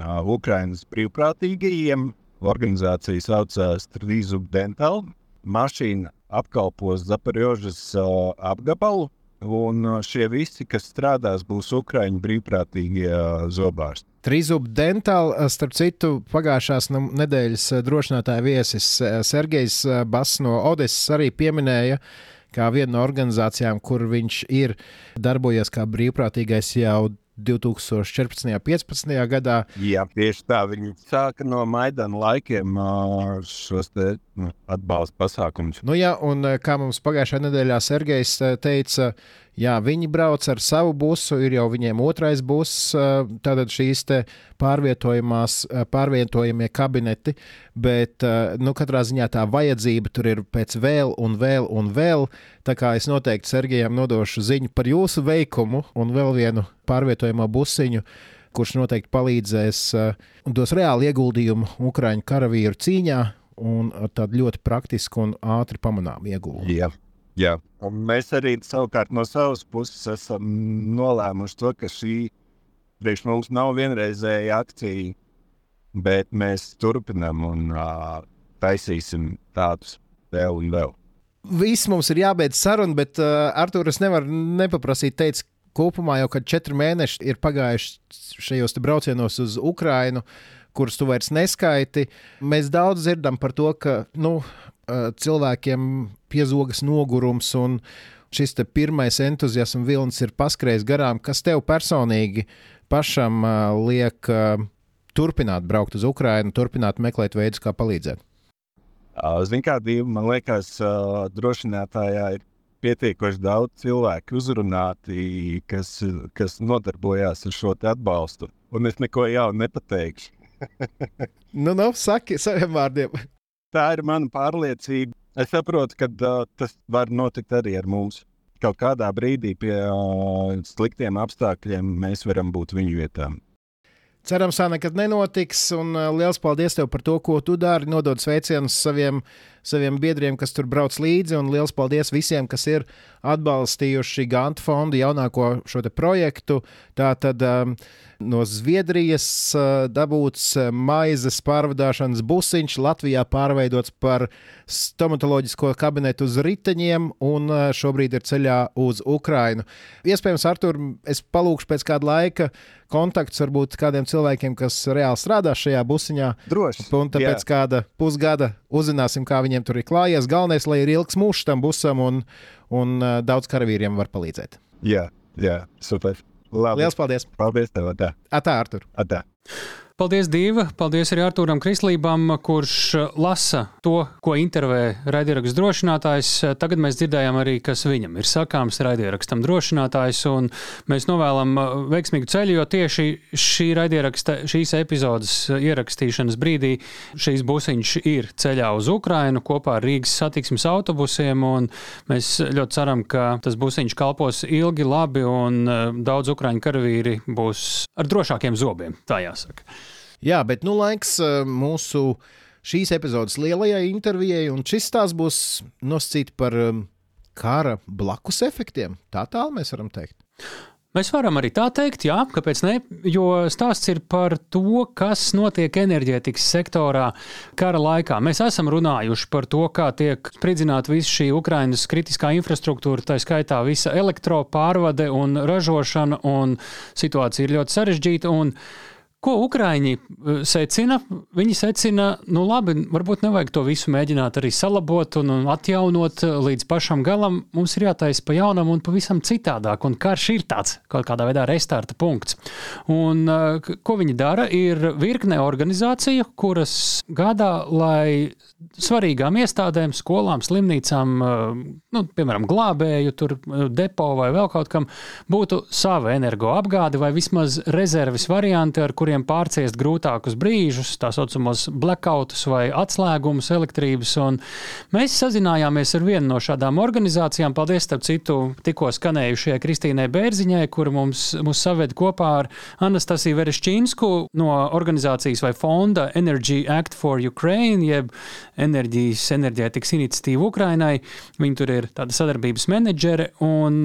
Ukraiņas brīvprātīgajiem. Organizācija saucās Trīsub Dental. Mašīna apkalpos Zaporiožas apgabalu, un šie visi, kas strādās, būs Ukraiņu brīvprātīgie uh, zobārsti. Trīsūp Dental, eh, starp citu, pagājušās nedēļas drošinātāja viesis Sergejs Bass no Odesas arī pieminēja, kā viena no organizācijām, kur viņš ir darbojies kā brīvprātīgais jau 2014. un 2015. gadā. Jā, tieši tā. Viņi sāka no Maidana laikiem šos nu, atbalsta pasākumus. Nu, jā, un kā mums pagājušajā nedēļā Sergejs teica, Jā, viņi brauc ar savu busu, ir jau viņiem otrais buss, tātad šīs pārvietojamie kabineti, bet nu, katrā ziņā tā vajadzība tur ir pēc vēl un vēl un vēl. Tā kā es noteikti Sergejam nodošu ziņu par jūsu veikumu un vēl vienu pārvietojamo busiņu kurš noteikti palīdzēs un dos reāli ieguldījumu Ukrāņu karavīru cīņā un tādu ļoti praktisku un ātri pamanāmu ieguldījumu. Yeah. Jā. Un mēs arī savukārt no savas puses esam nolēmuši to, ka šī priekš mums nav vienreizēja akcija, bet mēs turpinām un uh, taisīsim tādus vēl un vēl. Viss mums ir jābeidz saruna, bet uh, Artur, es nevaru nepaprasīt, teikt, kopumā jau kad četri mēneši ir pagājuši šajos braucienos uz Ukrajinu, kurus tu vairs neskaiti. Mēs daudz dzirdam par to, ka nu, cilvēkiem piezogas nogurums un šis pirmais entuziasma vilnis ir paskrējis garām. Kas tev personīgi pašam liek turpināt braukt uz Ukrajinu, turpināt meklēt veidus, kā palīdzēt? Ziniet, kā divi, man liekas, drošinātājā ir pietiekoši daudz cilvēku uzrunāti, kas, kas nodarbojās ar šo atbalstu. Un es neko jaunu nepateikšu. nu, nav saki saviem vārdiem. Tā ir mana pārliecība. Es saprotu, ka uh, tas var notikt arī ar mums. Kaut kādā brīdī pie uh, sliktiem apstākļiem mēs varam būt viņu vietām. Cerams, tā nekad nenotiks. Un uh, liels paldies tev par to, ko tu dari. Nodod sveicienus saviem, saviem biedriem, kas tur brauc līdzi. Un liels paldies visiem, kas ir atbalstījuši Ganta fondu jaunāko šo projektu. Tā tad. Um, no Zviedrijas dabūts maizes pārvadāšanas busiņš, Latvijā pārveidots par stomatoloģisko kabinetu uz riteņiem un šobrīd ir ceļā uz Ukrajinu. Iespējams, Artur, es palūkšu pēc kāda laika kontaktus varbūt kādiem cilvēkiem, kas reāli strādā šajā busiņā. Droši. Un pēc kāda pusgada uzzināsim, kā viņiem tur ir klājies. Galvenais, lai ir ilgs mūžs tam busam un, un daudz karavīriem var palīdzēt. Jā, jā, super. Labi. Lielas paldies! Paldies tev! Tā, Atā, Artur! Atā. Paldies, Dīva! Paldies arī Artūram Krislībam, kurš lasa to, ko intervē raidierakstu drošinātājs. Tagad mēs dzirdējām arī, kas viņam ir sakāms raidierakstam drošinātājs, un mēs novēlam veiksmīgu ceļu, jo tieši šī raidieraksta, šīs epizodes ierakstīšanas brīdī šīs busiņš ir ceļā uz Ukrainu kopā ar Rīgas satiksmes autobusiem, un mēs ļoti ceram, ka tas busiņš kalpos ilgi, labi, un daudz ukraiņu karavīri būs ar drošākiem zobiem, tā jāsaka. Jā, bet nu laiks eh, mūsu šīs epizodes lielajai intervijai, un šis stāsts būs nosacīts par eh, kara blakus efektiem. Tā tālu mēs varam teikt. Mēs varam arī tā teikt, jā, kāpēc ne? Jo stāsts ir par to, kas notiek enerģētikas sektorā kara laikā. Mēs esam runājuši par to, kā tiek spridzināta visa šī Ukrainas kritiskā infrastruktūra, tā skaitā visa elektropārvade un ražošana, un situācija ir ļoti sarežģīta. Ko Ukrāņi eh, secina? Viņi secina, nu labi, varbūt nevajag to visu mēģināt arī salabot un atjaunot eh, līdz pašam galam. Mums ir jātaisa pa jaunam un pavisam citādāk. Un karš ir tāds kaut kādā veidā restarta punkts. Un eh, ko viņi dara? Ir virkne organizāciju, kuras gādā, lai svarīgām iestādēm, skolām, slimnīcām, nu, piemēram, glābēju, tur, depo vai vēl kaut kam, būtu sava energoapgāde vai vismaz rezerves varianti, ar kuriem kuriem pārciest grūtākus brīžus, tā saucamos blackoutus vai atslēgumus elektrības. Mēs sazinājāmies ar vienu no šādām organizācijām. Paldies, starp citu, tikko skanējušajai Kristīnai Bērziņai, kur mums, mums saved kopā ar Anastasiju Verešķīnsku no organizācijas vai fonda Energy Act for Ukraine, jeb enerģijas enerģētikas iniciatīva Ukrainai. Viņi tur ir tāda sadarbības menedžere, un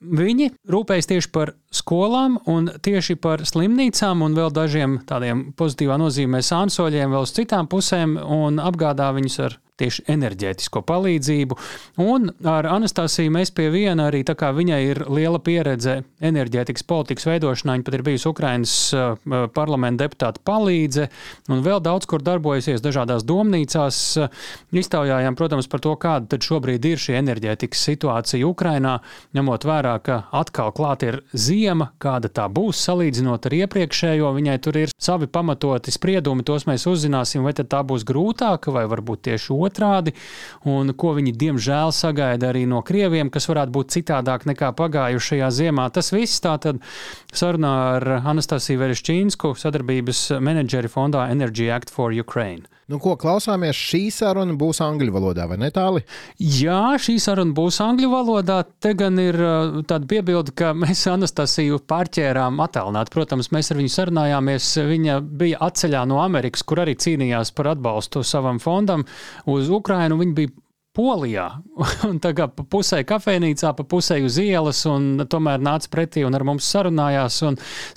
viņi rūpējas tieši par skolām un tieši par slimnīcām un vēl dažiem tādiem pozitīvā nozīmē sānsoļiem vēl uz citām pusēm un apgādā viņus ar tieši enerģētisko palīdzību. Un ar Anastasiju mēs pie viena arī tā kā viņai ir liela pieredze enerģētikas politikas veidošanā, viņa pat ir bijusi Ukrainas parlamenta deputāta palīdze un vēl daudz kur darbojusies dažādās domnīcās. Iztaujājām, protams, par to, kāda tad šobrīd ir šī enerģētikas situācija Ukrainā, ņemot vērā, ka atkal klāt ir ziema, kāda tā būs salīdzinot ar iepriekšējo. Viņai tur ir savi pamatoti spriedumi, tos mēs uzzināsim, vai tad tā būs grūtāka vai varbūt tieši otrā otrādi, un ko viņi diemžēl sagaida arī no krieviem, kas varētu būt citādāk nekā pagājušajā ziemā. Tas viss tātad sarunā ar Anastasiju Verešķīnsku, sadarbības menedžeri fondā Energy Act for Ukraine. Nu, ko klausāmies? Šī saruna būs angļu valodā, vai ne tāli? Jā, šī saruna būs angļu valodā. Te gan ir uh, tāda piebilde, ka mēs Anastasiju pārķērām attēlināt. Protams, mēs ar viņu sarunājāmies. Viņa bija atceļā no Amerikas, kur arī cīnījās par atbalstu savam fondam uz Ukrainu. Viņa bija Polijā. Tā kā pa pusē kafejnīcā, pa pusē uz ielas, un tomēr nāca pretī un ar mums sarunājās.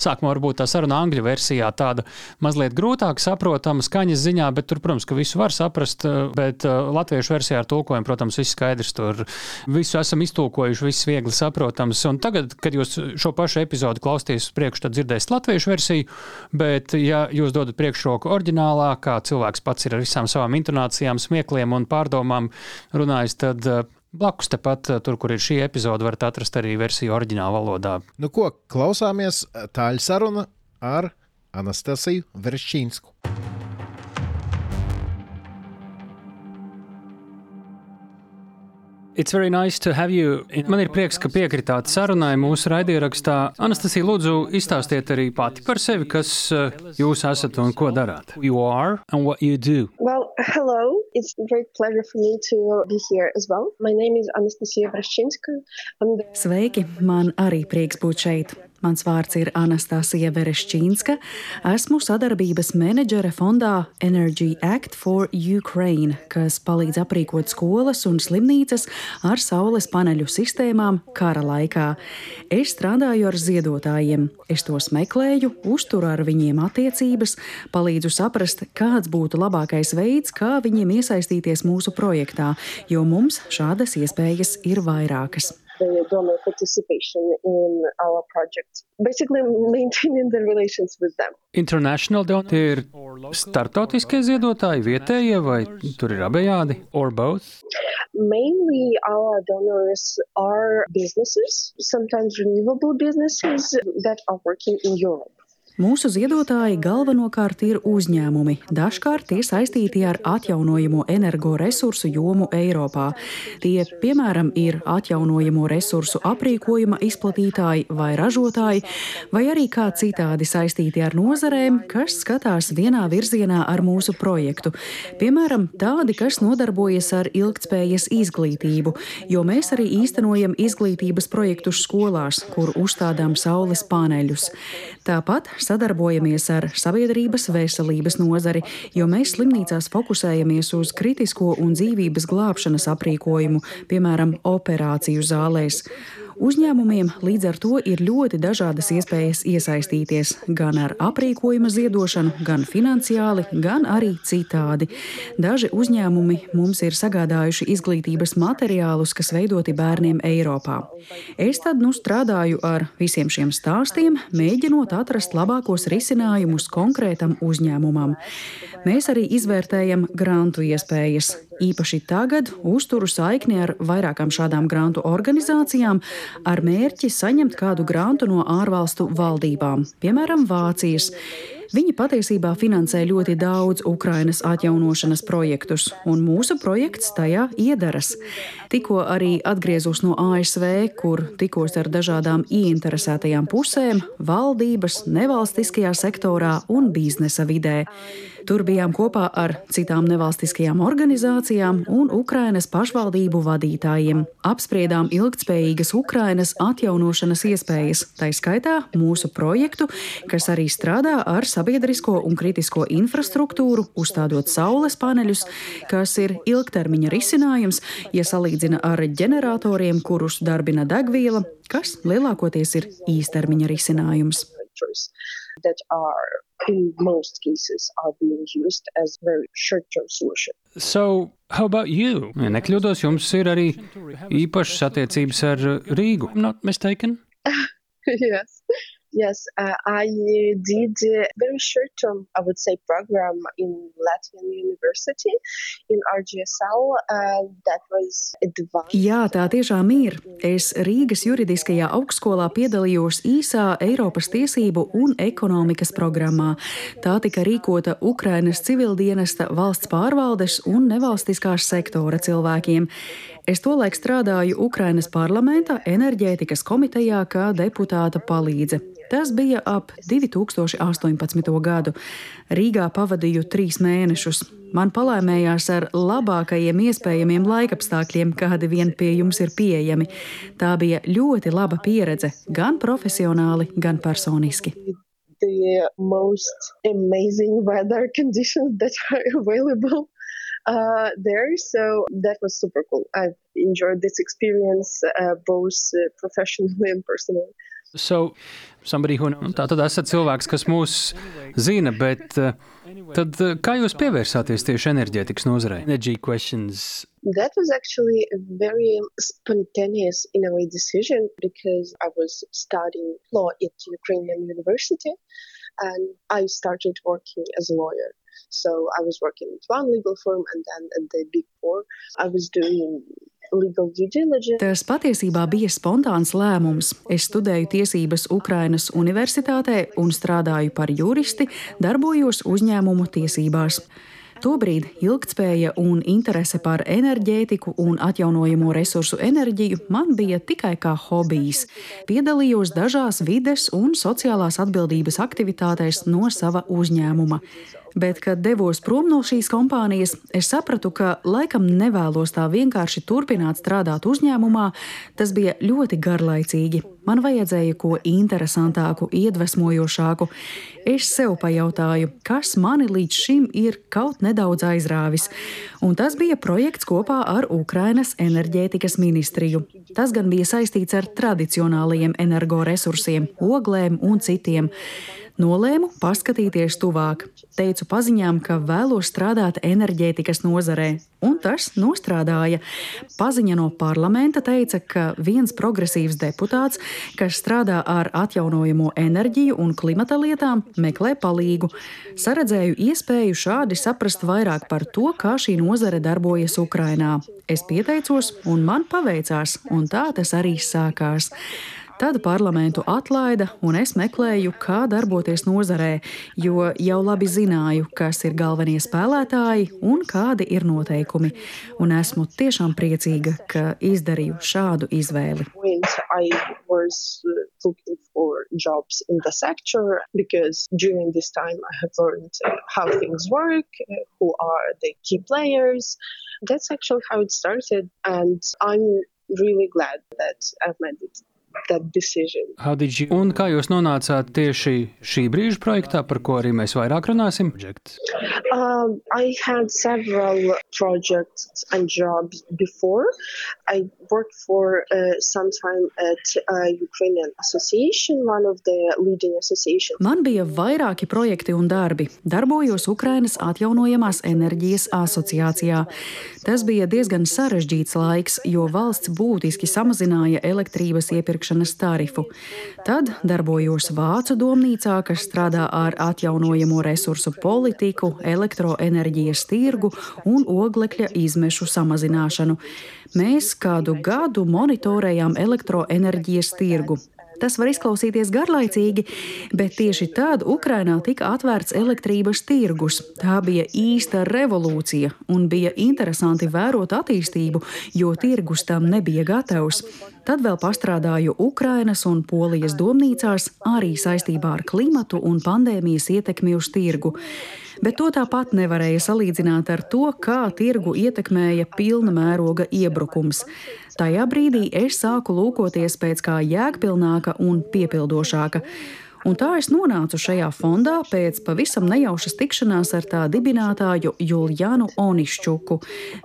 Sākumā varbūt tā saruna angļu versijā tāda mazliet grūtāk saprotama skaņas ziņā, bet tur, protams, ka visu var saprast, bet uh, latviešu versijā ar tulkojumu, protams, viss skaidrs. Tur visu esam iztulkojuši, viss viegli saprotams. Un tagad, kad jūs šo pašu epizodu klausīties uz priekšu, tad dzirdēsiet latviešu versiju, bet ja jūs dodat priekšroku oriģinālā, kā cilvēks pats ir ar visām savām intonācijām, smiekliem un pārdomām, runājis, tad eh, blakus tepat, eh, tur, kur ir šī epizode, varat atrast arī versiju oriģinālā valodā. Nu, ko klausāmies tāļu saruna ar Anastasiju Veršķīnsku. Nice to have you. Man ir prieks, ka piekritāt sarunai mūsu raidierakstā. Anastasija, lūdzu, izstāstiet arī pati par sevi, kas eh, jūs esat un ko darāt. You are and what you do. Well, hello. It's a great pleasure for me to be here as well. My name is Anastasia Brashchinska. The... Sveiki, man arī prieks būt šeit. Mans vārds ir Anastasija Verešķīnska. Esmu sadarbības menedžere fondā Energy Act for Ukraine, kas palīdz aprīkot skolas un slimnīcas ar saules paneļu sistēmām kara laikā. Es strādāju ar ziedotājiem, es tos meklēju, uzturu ar viņiem attiecības, palīdzu saprast, kāds būtu labākais veids, kā viņiem iesaistīties mūsu projektā, jo mums šādas iespējas ir vairākas the donor participation in our project. Basically, maintaining the relations with them. International donor tie ir startautiskie ziedotāji, vietējie vai tur ir abejādi, or both? Mainly our donors are businesses, sometimes renewable businesses that are working in Europe. Mūsu ziedotāji galvenokārt ir uzņēmumi. Dažkārt tie saistīti ar atjaunojamo energoresursu jomu Eiropā. Tie, piemēram, ir atjaunojamo resursu aprīkojuma izplatītāji vai ražotāji, vai arī kā citādi saistīti ar nozarēm, kas skatās vienā virzienā ar mūsu projektu. Piemēram, tādi, kas nodarbojas ar ilgtspējas izglītību, jo mēs arī īstenojam izglītības projektus skolās, kur uzstādām saules paneļus. Tāpat sadarbojamies ar sabiedrības veselības nozari, jo mēs slimnīcās fokusējamies uz kritisko un dzīvības glābšanas aprīkojumu, piemēram, operāciju zālēs. Uzņēmumiem līdz ar to ir ļoti dažādas iespējas iesaistīties gan ar aprīkojuma ziedošanu, gan finansiāli, gan arī citādi. Daži uzņēmumi mums ir sagādājuši izglītības materiālus, kas veidoti bērniem Eiropā. Es tad nu strādāju ar visiem šiem stāstiem, mēģinot atrast labākos risinājumus konkrētam uzņēmumam. Mēs arī izvērtējam grantu iespējas. Īpaši tagad uzturu saikni ar vairākām šādām grantu organizācijām ar mērķi saņemt kādu grantu no ārvalstu valdībām, piemēram, Vācijas. Viņi patiesībā finansē ļoti daudz Ukrainas atjaunošanas projektus, un mūsu projekts tajā iedaras. Tikko arī atgriezos no ASV, kur tikos ar dažādām ieinteresētajām pusēm - valdības, nevalstiskajā sektorā un biznesa vidē. Tur bijām kopā ar citām nevalstiskajām organizācijām un Ukrainas pašvaldību vadītājiem. Apspriedām ilgtspējīgas Ukrainas atjaunošanas iespējas, tā skaitā mūsu projektu, kas arī strādā ar sabiedrisko un kritisko infrastruktūru, uzstādot saules paneļus, kas ir ilgtermiņa risinājums, ja salīdzina ar ģeneratoriem, kurus darbina degviela, kas lielākoties ir īstermiņa risinājums. So, how about you? Ja nekļūdos, jums ir arī īpašas attiecības ar Rīgu. I'm not mistaken? yes. Yes, uh, I did a very short term, I would say, program in Latvian University in RGSL. Uh, that was advanced. Jā, tā tiešām ir. Es Rīgas juridiskajā augstskolā piedalījos īsā Eiropas tiesību un ekonomikas programmā. Tā tika rīkota Ukrainas civildienesta valsts pārvaldes un nevalstiskās sektora cilvēkiem. Es tolaik strādāju Ukrainas parlamenta enerģētikas komitejā kā deputāta palīdze. Tas bija ap 2018. gadu. Rīgā pavadīju trīs mēnešus. Man palaimējās ar labākajiem iespējamiem laikapstākļiem, kādi vien pie jums ir pieejami. Tā bija ļoti laba pieredze, gan profesionāli, gan personiski. The most amazing weather conditions that are available uh, there. So that was super cool. I've enjoyed this experience uh, both uh, professionally and personally. So, somebody who, nu, tā tad esat cilvēks, kas mūs zina, bet uh, tad, kā jūs pievērsāties tieši enerģētikas nozarei? Energy questions. That was actually a very spontaneous, in a way, decision because I was studying law at Ukrainian University and I started working as a lawyer. So I was working at one legal firm and then at the Big Four. I was doing Tas patiesībā bija spontāns lēmums. Es studēju tiesības Ukrainas Universitātē un strādāju par juristi, darbojos uzņēmumu tiesībās. Tobrīd ilgtspēja un interese par enerģētiku un atjaunojamo resursu enerģiju man bija tikai kā hobijs. Piedalījos dažās vides un sociālās atbildības aktivitātēs no sava uzņēmuma bet, kad devos prom no šīs kompānijas, es sapratu, ka laikam nevēlos tā vienkārši turpināt strādāt uzņēmumā. Tas bija ļoti garlaicīgi. Man vajadzēja ko interesantāku, iedvesmojošāku. Es sev pajautāju, kas mani līdz šim ir kaut nedaudz aizrāvis. Un tas bija projekts kopā ar Ukrainas enerģētikas ministriju. Tas gan bija saistīts ar tradicionālajiem energoresursiem, oglēm un citiem. Nolēmu paskatīties tuvāk. Teicu paziņām, ka vēlos strādāt enerģētikas nozarē, un tas nostrādāja. Paziņa no parlamenta teica, ka viens progresīvs deputāts, kas strādā ar atjaunojamo enerģiju un klimata lietām, meklē palīgu. Saredzēju iespēju šādi saprast vairāk par to, kā šī nozare darbojas Ukrainā. Es pieteicos, un man paveicās, un tā tas arī sākās. Tad parlamentu atlaida, un es meklēju, kā darboties nozarē, jo jau labi zināju, kas ir galvenie spēlētāji un kādi ir noteikumi. Un esmu tiešām priecīga, ka izdarīju šādu izvēli. uh, work, uh, who are the key players. That's actually how it started, and I'm really glad that I've made it Un kā jūs nonācāt tieši šī brīža projektā, par ko arī mēs vairāk runāsim? Um, I had several projects and jobs before. I worked for uh, some time at uh, Ukrainian Association, one of the leading associations. Man bija vairāki projekti un darbi. Darbojos Ukrainas atjaunojamās enerģijas asociācijā. Tas bija diezgan sarežģīts laiks, jo valsts būtiski samazināja elektrības iepirkšanas tarifu. Tad darbojos Vācu domnīcā, kas strādā ar atjaunojamo resursu politiku, elektroenerģijas tirgu un oglekļa izmešu samazināšanu. Mēs kādu gadu monitorējām elektroenerģijas tirgu. Tas var izklausīties garlaicīgi, bet tieši tad Ukrainā tika atvērts elektrības tirgus. Tā bija īsta revolūcija un bija interesanti vērot attīstību, jo tirgus tam nebija gatavs. Tad vēl pastrādāju Ukrainas un Polijas domnīcās arī saistībā ar klimatu un pandēmijas ietekmi uz tirgu bet to tāpat nevarēja salīdzināt ar to, kā tirgu ietekmēja pilna mēroga iebrukums. Tajā brīdī es sāku lūkoties pēc kā jēgpilnāka un piepildošāka. Un tā es nonācu šajā fondā pēc pavisam nejaušas tikšanās ar tā dibinātāju Julianu Onišķuku.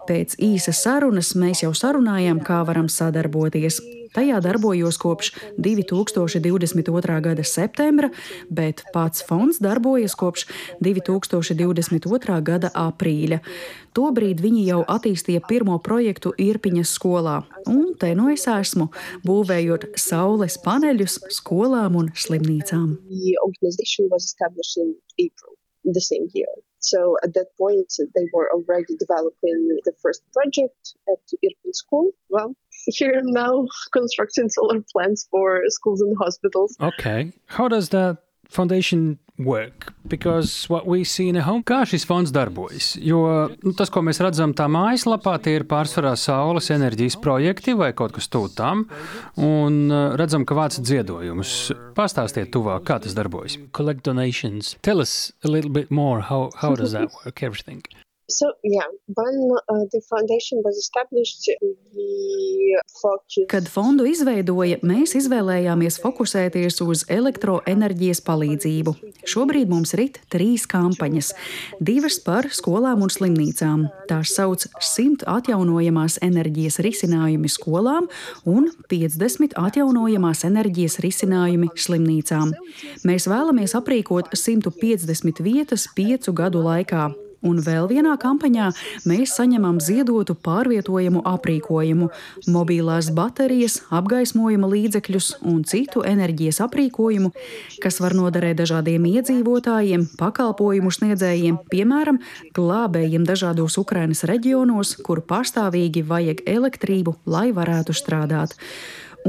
Pēc īsas sarunas mēs jau sarunājām, kā varam sadarboties. Tajā darbojos kopš 2022. gada septembra, bet pats fonds darbojas kopš 2022. gada aprīļa. Tobrīd viņi jau attīstīja pirmo projektu Irpiņas skolā, un te nu es esmu, būvējot saules paneļus skolām un slimnīcām. The same year. So at that point, they were already developing the first project at Irpin School. Well, here now constructing solar plants for schools and hospitals. Okay. How does that foundation work? Because what we see in a home, kā šis fonds darbojas? Jo nu, tas, ko mēs redzam tā mājaslapā, tie ir pārsvarā saules enerģijas projekti vai kaut kas tuvu tam, un uh, redzam, ka vāc dziedojumus. Pastāstiet tuvāk, kā tas darbojas. Collect donations. Tell us a little bit more, how, how does that work, everything? So, yeah, when uh, the foundation was established, we focused. Kad fondu izveidoja, mēs izvēlējāmies fokusēties uz elektroenerģijas palīdzību. Šobrīd mums rit trīs kampaņas, divas par skolām un slimnīcām. Tās sauc 100 atjaunojamās enerģijas risinājumi skolām un 50 atjaunojamās enerģijas risinājumi slimnīcām. Mēs vēlamies aprīkot 150 vietas piecu gadu laikā. Un vēl vienā kampaņā mēs saņemam ziedotu pārvietojamu aprīkojumu, mobilās baterijas, apgaismojuma līdzekļus un citu enerģijas aprīkojumu, kas var noderēt dažādiem iedzīvotājiem, pakalpojumu sniedzējiem, piemēram, glābējiem dažādos Ukrainas reģionos, kur pastāvīgi vajag elektrību, lai varētu strādāt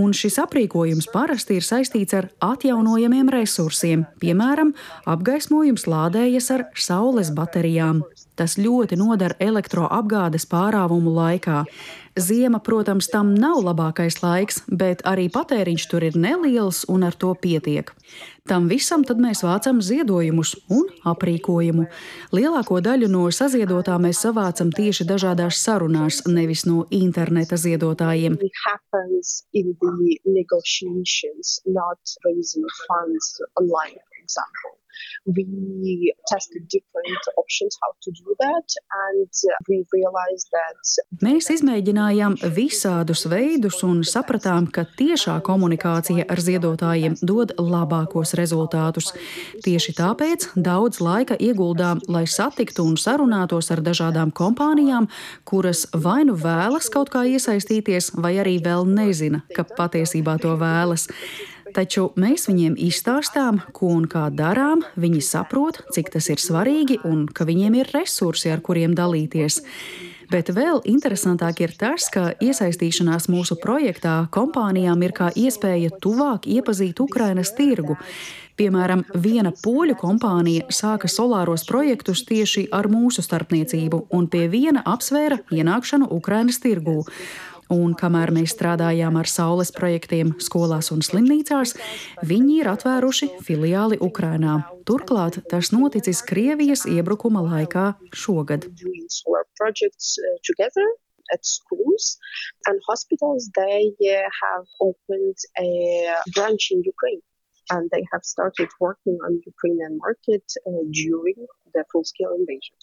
un šis aprīkojums parasti ir saistīts ar atjaunojamiem resursiem, piemēram, apgaismojums lādējas ar saules baterijām. Tas ļoti nodara elektroapgādes pārāvumu laikā. Ziema, protams, tam nav labākais laiks, bet arī patēriņš tur ir neliels un ar to pietiek. Tam visam tad mēs vācam ziedojumus un aprīkojumu. Lielāko daļu no saziedotā mēs savācam tieši dažādās sarunās, nevis no interneta ziedotājiem. Example we tested different options how to do that, and we realized that. Mēs izmēģinājām visādus veidus un sapratām, ka tiešā komunikācija ar ziedotājiem dod labākos rezultātus. Tieši tāpēc daudz laika ieguldām, lai satiktu un sarunātos ar dažādām kompānijām, kuras vai nu vēlas kaut kā iesaistīties, vai arī vēl nezina, ka patiesībā to vēlas. Taču mēs viņiem izstāstām, ko un kā darām, viņi saprot, cik tas ir svarīgi un ka viņiem ir resursi, ar kuriem dalīties. Bet vēl interesantāk ir tas, ka iesaistīšanās mūsu projektā kompānijām ir kā iespēja tuvāk iepazīt Ukrainas tirgu. Piemēram, viena poļu kompānija sāka solāros projektus tieši ar mūsu starpniecību, un pie viena apsvēra ienākšanu Ukrainas tirgū. Un kamēr mēs strādājām ar saules projektiem skolās un slimnīcās, viņi ir atvēruši filiāli Ukrainā. Turklāt tas noticis Krievijas iebrukuma laikā šogad. At schools and hospitals, they have opened a branch in Ukraine and they have started working on Ukrainian market uh, during the full-scale invasion.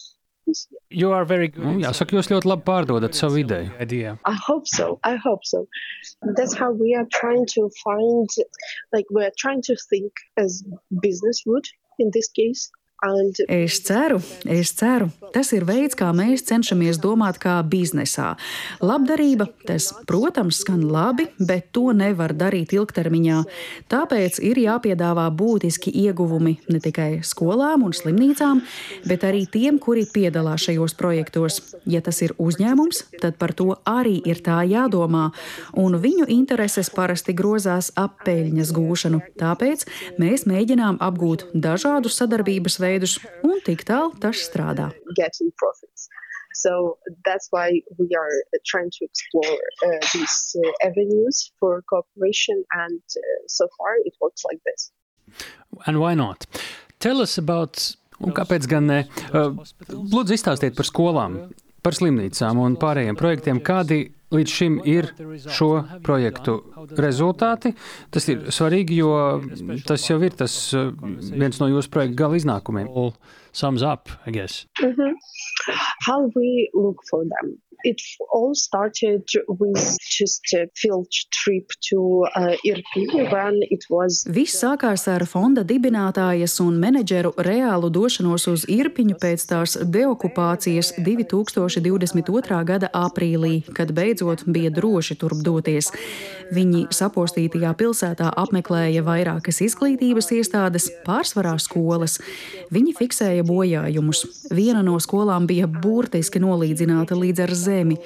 Nu, jāsaka, jūs ļoti labi pārdodat savu ideju. Idea. I hope so. I hope so. That's how we are trying to find, like, we're trying to think as business would in this case. Es ceru, es ceru. Tas ir veids, kā mēs cenšamies domāt kā biznesā. Labdarība, tas, protams, skan labi, bet to nevar darīt ilgtermiņā. Tāpēc ir jāpiedāvā būtiski ieguvumi ne tikai skolām un slimnīcām, bet arī tiem, kuri piedalās šajos projektos. Ja tas ir uzņēmums, tad par to arī ir tā jādomā, un viņu intereses parasti grozās ap peļņas gūšanu. Tāpēc mēs mēģinām apgūt dažādus sadarbības veidus veidus, un tik tālu tas strādā. So that's why we are trying to explore uh, these uh, avenues for cooperation, and uh, so far it works like this. And why not? Tell us about Un kāpēc gan ne? Uh, lūdzu, izstāstiet par skolām, par slimnīcām un pārējiem projektiem, kādi līdz šim ir šo projektu rezultāti. Tas ir svarīgi, jo tas jau ir tas uh, viens no jūsu projekta gala iznākumiem. Sums up, I guess. Mm -hmm. How we look for them. It all started with just a field trip to uh, Irpini when it was. Viss sākās ar fonda dibinātājas un menedžeru reālu došanos uz Irpiņu pēc tās deokupācijas 2022. gada aprīlī, kad beidzot bija droši turp doties. Viņi sapostītajā pilsētā apmeklēja vairākas izglītības iestādes, pārsvarā skolas. Viņi fiksēja bojājumus. Viena no skolām bija burtiski nolīdzināta līdz ar zemi zemi.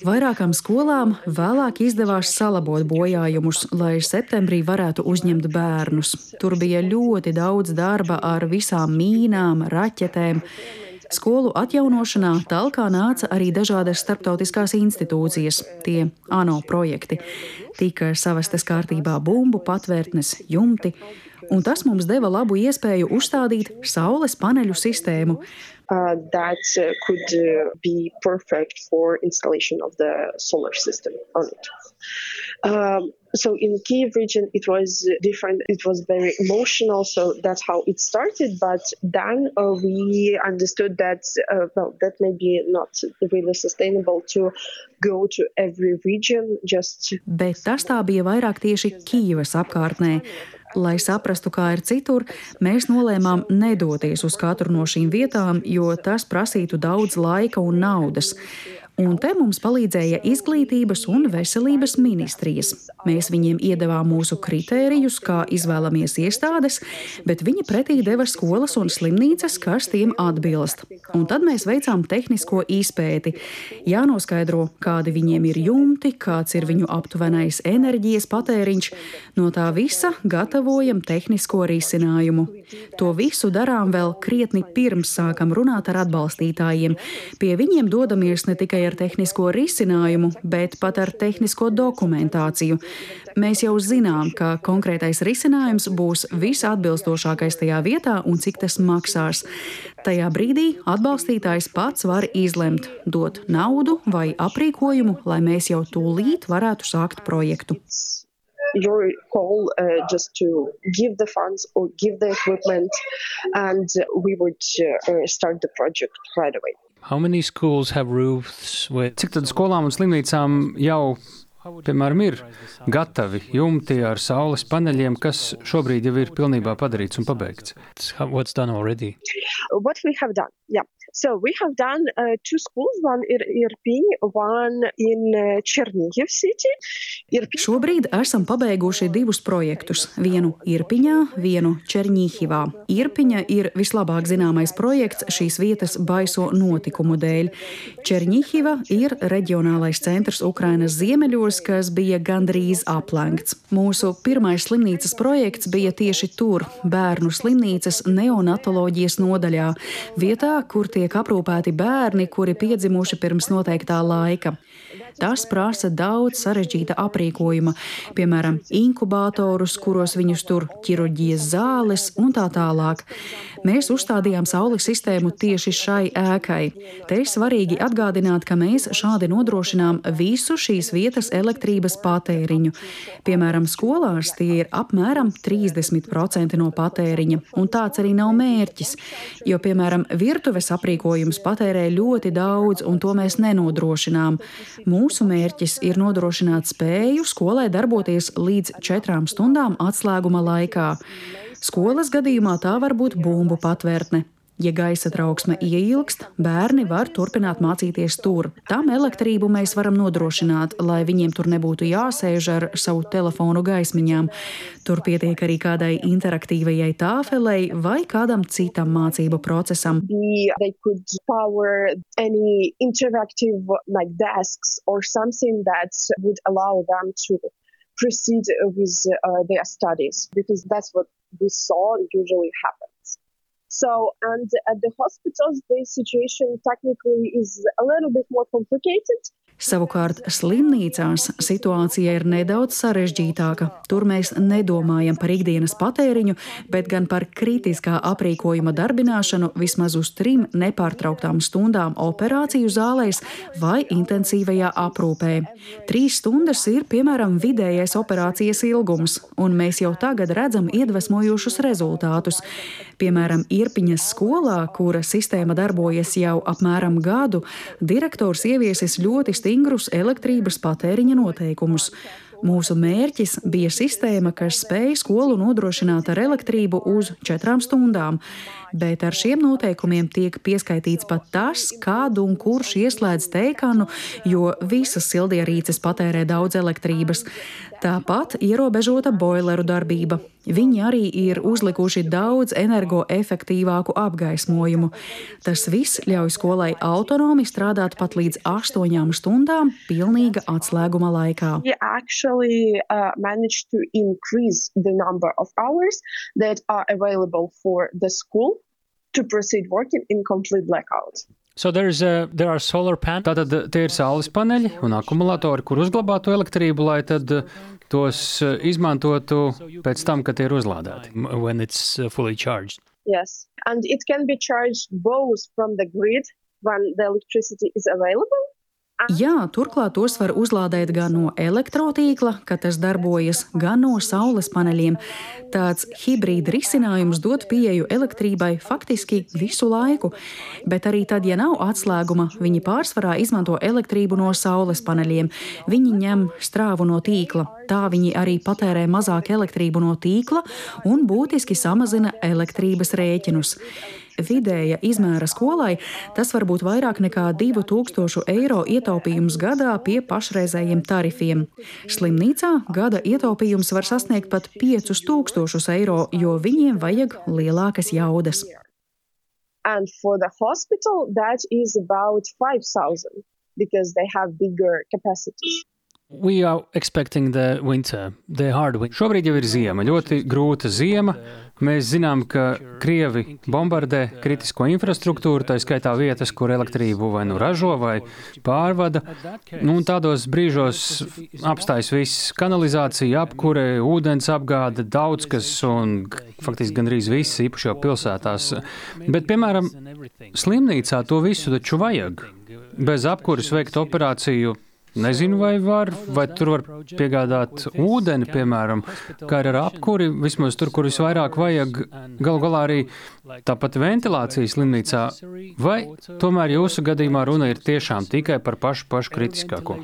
Vairākām skolām vēlāk izdevās salabot bojājumus, lai septembrī varētu uzņemt bērnus. Tur bija ļoti daudz darba ar visām mīnām, raķetēm. Skolu atjaunošanā talkā nāca arī dažādas starptautiskās institūcijas, tie ANO projekti. tika savestas kārtībā bumbu patvērtnes, jumti, un tas mums deva labu iespēju uzstādīt saules paneļu sistēmu. Uh, that uh, could uh, be perfect for installation of the solar system on it. Um, so in Kiev region, it was different. It was very emotional. So that's how it started. But then uh, we understood that uh, well, that may be not really sustainable to go to every region. Just. Bet tas tā bija vairāk tieši apkārtnē. Lai saprastu, kā ir citur, mēs nolēmām nedoties uz katru no šīm vietām, jo tas prasītu daudz laika un naudas. Un te mums palīdzēja izglītības un veselības ministrijas. Mēs viņiem iedavām mūsu kritērijus, kā izvēlamies iestādes, bet viņi pretī deva skolas un slimnīcas, kas tiem atbilst. Un tad mēs veicām tehnisko izpēti. Jānoskaidro, kādi viņiem ir jumti, kāds ir viņu aptuvenais enerģijas patēriņš. No tā visa gatavojam tehnisko risinājumu. To visu darām vēl krietni pirms sākam runāt ar atbalstītājiem. Pie viņiem dodamies ne tikai ar ar tehnisko risinājumu, bet pat ar tehnisko dokumentāciju. Mēs jau zinām, ka konkrētais risinājums būs visatbilstošākais tajā vietā un cik tas maksās. Tajā brīdī atbalstītājs pats var izlemt, dot naudu vai aprīkojumu, lai mēs jau tūlīt varētu sākt projektu. your call uh, just to give the funds or give the equipment, and we would uh, start the project right away. Cik tad skolām un slimnīcām jau piemēram, ir gatavi jumti ar saules paneļiem, kas šobrīd jau ir pilnībā padarīts un pabeigts. What's done already? What we have done, yeah. So we have done uh, two schools, one in Irpiņ, one in uh, Černīhiv city. Irpiņ... Šobrīd esam pabeiguši divus projektus. Vienu Irpiņā, vienu Černīhivā. Irpiņa ir vislabāk zināmais projekts šīs vietas baiso notikumu dēļ. Černīhiva ir reģionālais centrs Ukrainas ziemeļos, kas bija gandrīz aplenkts. Mūsu pirmais slimnīcas projekts bija tieši tur, bērnu slimnīcas neonatoloģijas nodaļā, vietā, kur tie tiek aprūpēti bērni, kuri piedzimuši pirms noteiktā laika. Tas prasa daudz sarežģīta aprīkojuma, piemēram, inkubatorus, kuros viņus tur ķirurģijas zāles un tā tālāk. Mēs uzstādījām saules sistēmu tieši šai ēkai. Te ir svarīgi atgādināt, ka mēs šādi nodrošinām visu šīs vietas elektrības patēriņu. Piemēram, skolās tie ir apmēram 30% no patēriņa, un tāds arī nav mērķis, jo, piemēram, virtuves aprīkojums patērē ļoti daudz, un to mēs nenodrošinām. Mūsu mērķis ir nodrošināt spēju skolai darboties līdz četrām stundām atslēguma laikā. Skolas gadījumā tā var būt bumbu patvērtne. Ja gaisa trauksme ieilgst, bērni var turpināt mācīties tur. Tam elektrību mēs varam nodrošināt, lai viņiem tur nebūtu jāsēž ar savu telefonu gaismiņām. Tur pietiek arī kādai interaktīvajai tāfelei vai kādam citam mācību procesam. To proceed with uh, their studies because that's what we saw usually happen. So, and at the hospitals, the situation technically is a little bit more complicated. Savukārt slimnīcās situācija ir nedaudz sarežģītāka. Tur mēs nedomājam par ikdienas patēriņu, bet gan par kritiskā aprīkojuma darbināšanu vismaz uz trim nepārtrauktām stundām operāciju zālēs vai intensīvajā aprūpē. Trīs stundas ir piemēram vidējais operācijas ilgums, un mēs jau tagad redzam iedvesmojošus rezultātus. Piemēram, Irpiņas skolā, kura sistēma darbojas jau apmēram gadu, direktors ieviesis ļoti stingru stingrus elektrības patēriņa noteikumus. Mūsu mērķis bija sistēma, kas spēja skolu nodrošināt ar elektrību uz četrām stundām, bet ar šiem noteikumiem tiek pieskaitīts pat tas, kādu un kurš ieslēdz teikanu, jo visas sildierīces patērē daudz elektrības. Tāpat ierobežota boileru darbība. Viņi arī ir uzlikuši daudz energoefektīvāku apgaismojumu. Tas viss ļauj skolai autonomi strādāt pat līdz astoņām stundām pilnīga atslēguma laikā. Actually, uh, to proceed working in complete blackout. So there's a, there are solar panels. Tātad tie ir saules paneļi un akumulatori, kur uzglabātu elektrību, lai tad tos izmantotu pēc tam, kad tie ir uzlādēti. When it's fully charged. Yes, and it can be charged both from the grid when the electricity is available Jā, turklāt tos var uzlādēt gan no elektrotīkla, kad tas darbojas, gan no saules paneļiem. Tāds hibrīda risinājums dod pieeju elektrībai faktiski visu laiku, bet arī tad, ja nav atslēguma, viņi pārsvarā izmanto elektrību no saules paneļiem. Viņi ņem strāvu no tīkla. Tā viņi arī patērē mazāk elektrību no tīkla un būtiski samazina elektrības rēķinus vidēja izmēra skolai, tas var būt vairāk nekā 2000 eiro ietaupījums gadā pie pašreizējiem tarifiem. Slimnīcā gada ietaupījums var sasniegt pat 5000 eiro, jo viņiem vajag lielākas jaudas. And for the hospital, that is about 5,000 because they have bigger capacities. We are expecting the winter, the hard winter. Šobrīd jau ir ziema, ļoti grūta ziema. Mēs zinām, ka Krievi bombardē kritisko infrastruktūru, tā skaitā vietas, kur elektrību vai nu ražo vai pārvada. Nu, tādos brīžos apstājas viss kanalizācija, apkure, ūdens apgāde, daudz kas un faktiski gandrīz viss, īpaši jau pilsētās. Bet, piemēram, slimnīcā to visu taču vajag. Bez apkuras veikt operāciju Nezinu, vai var, vai tur var piegādāt ūdeni, piemēram, kā ir ar apkuri, vismaz tur, kur visvairāk vajag, galu galā arī tāpat ventilācijas slimnīcā. Vai tomēr jūsu gadījumā runa ir tiešām tikai par pašu, pašu kritiskāko?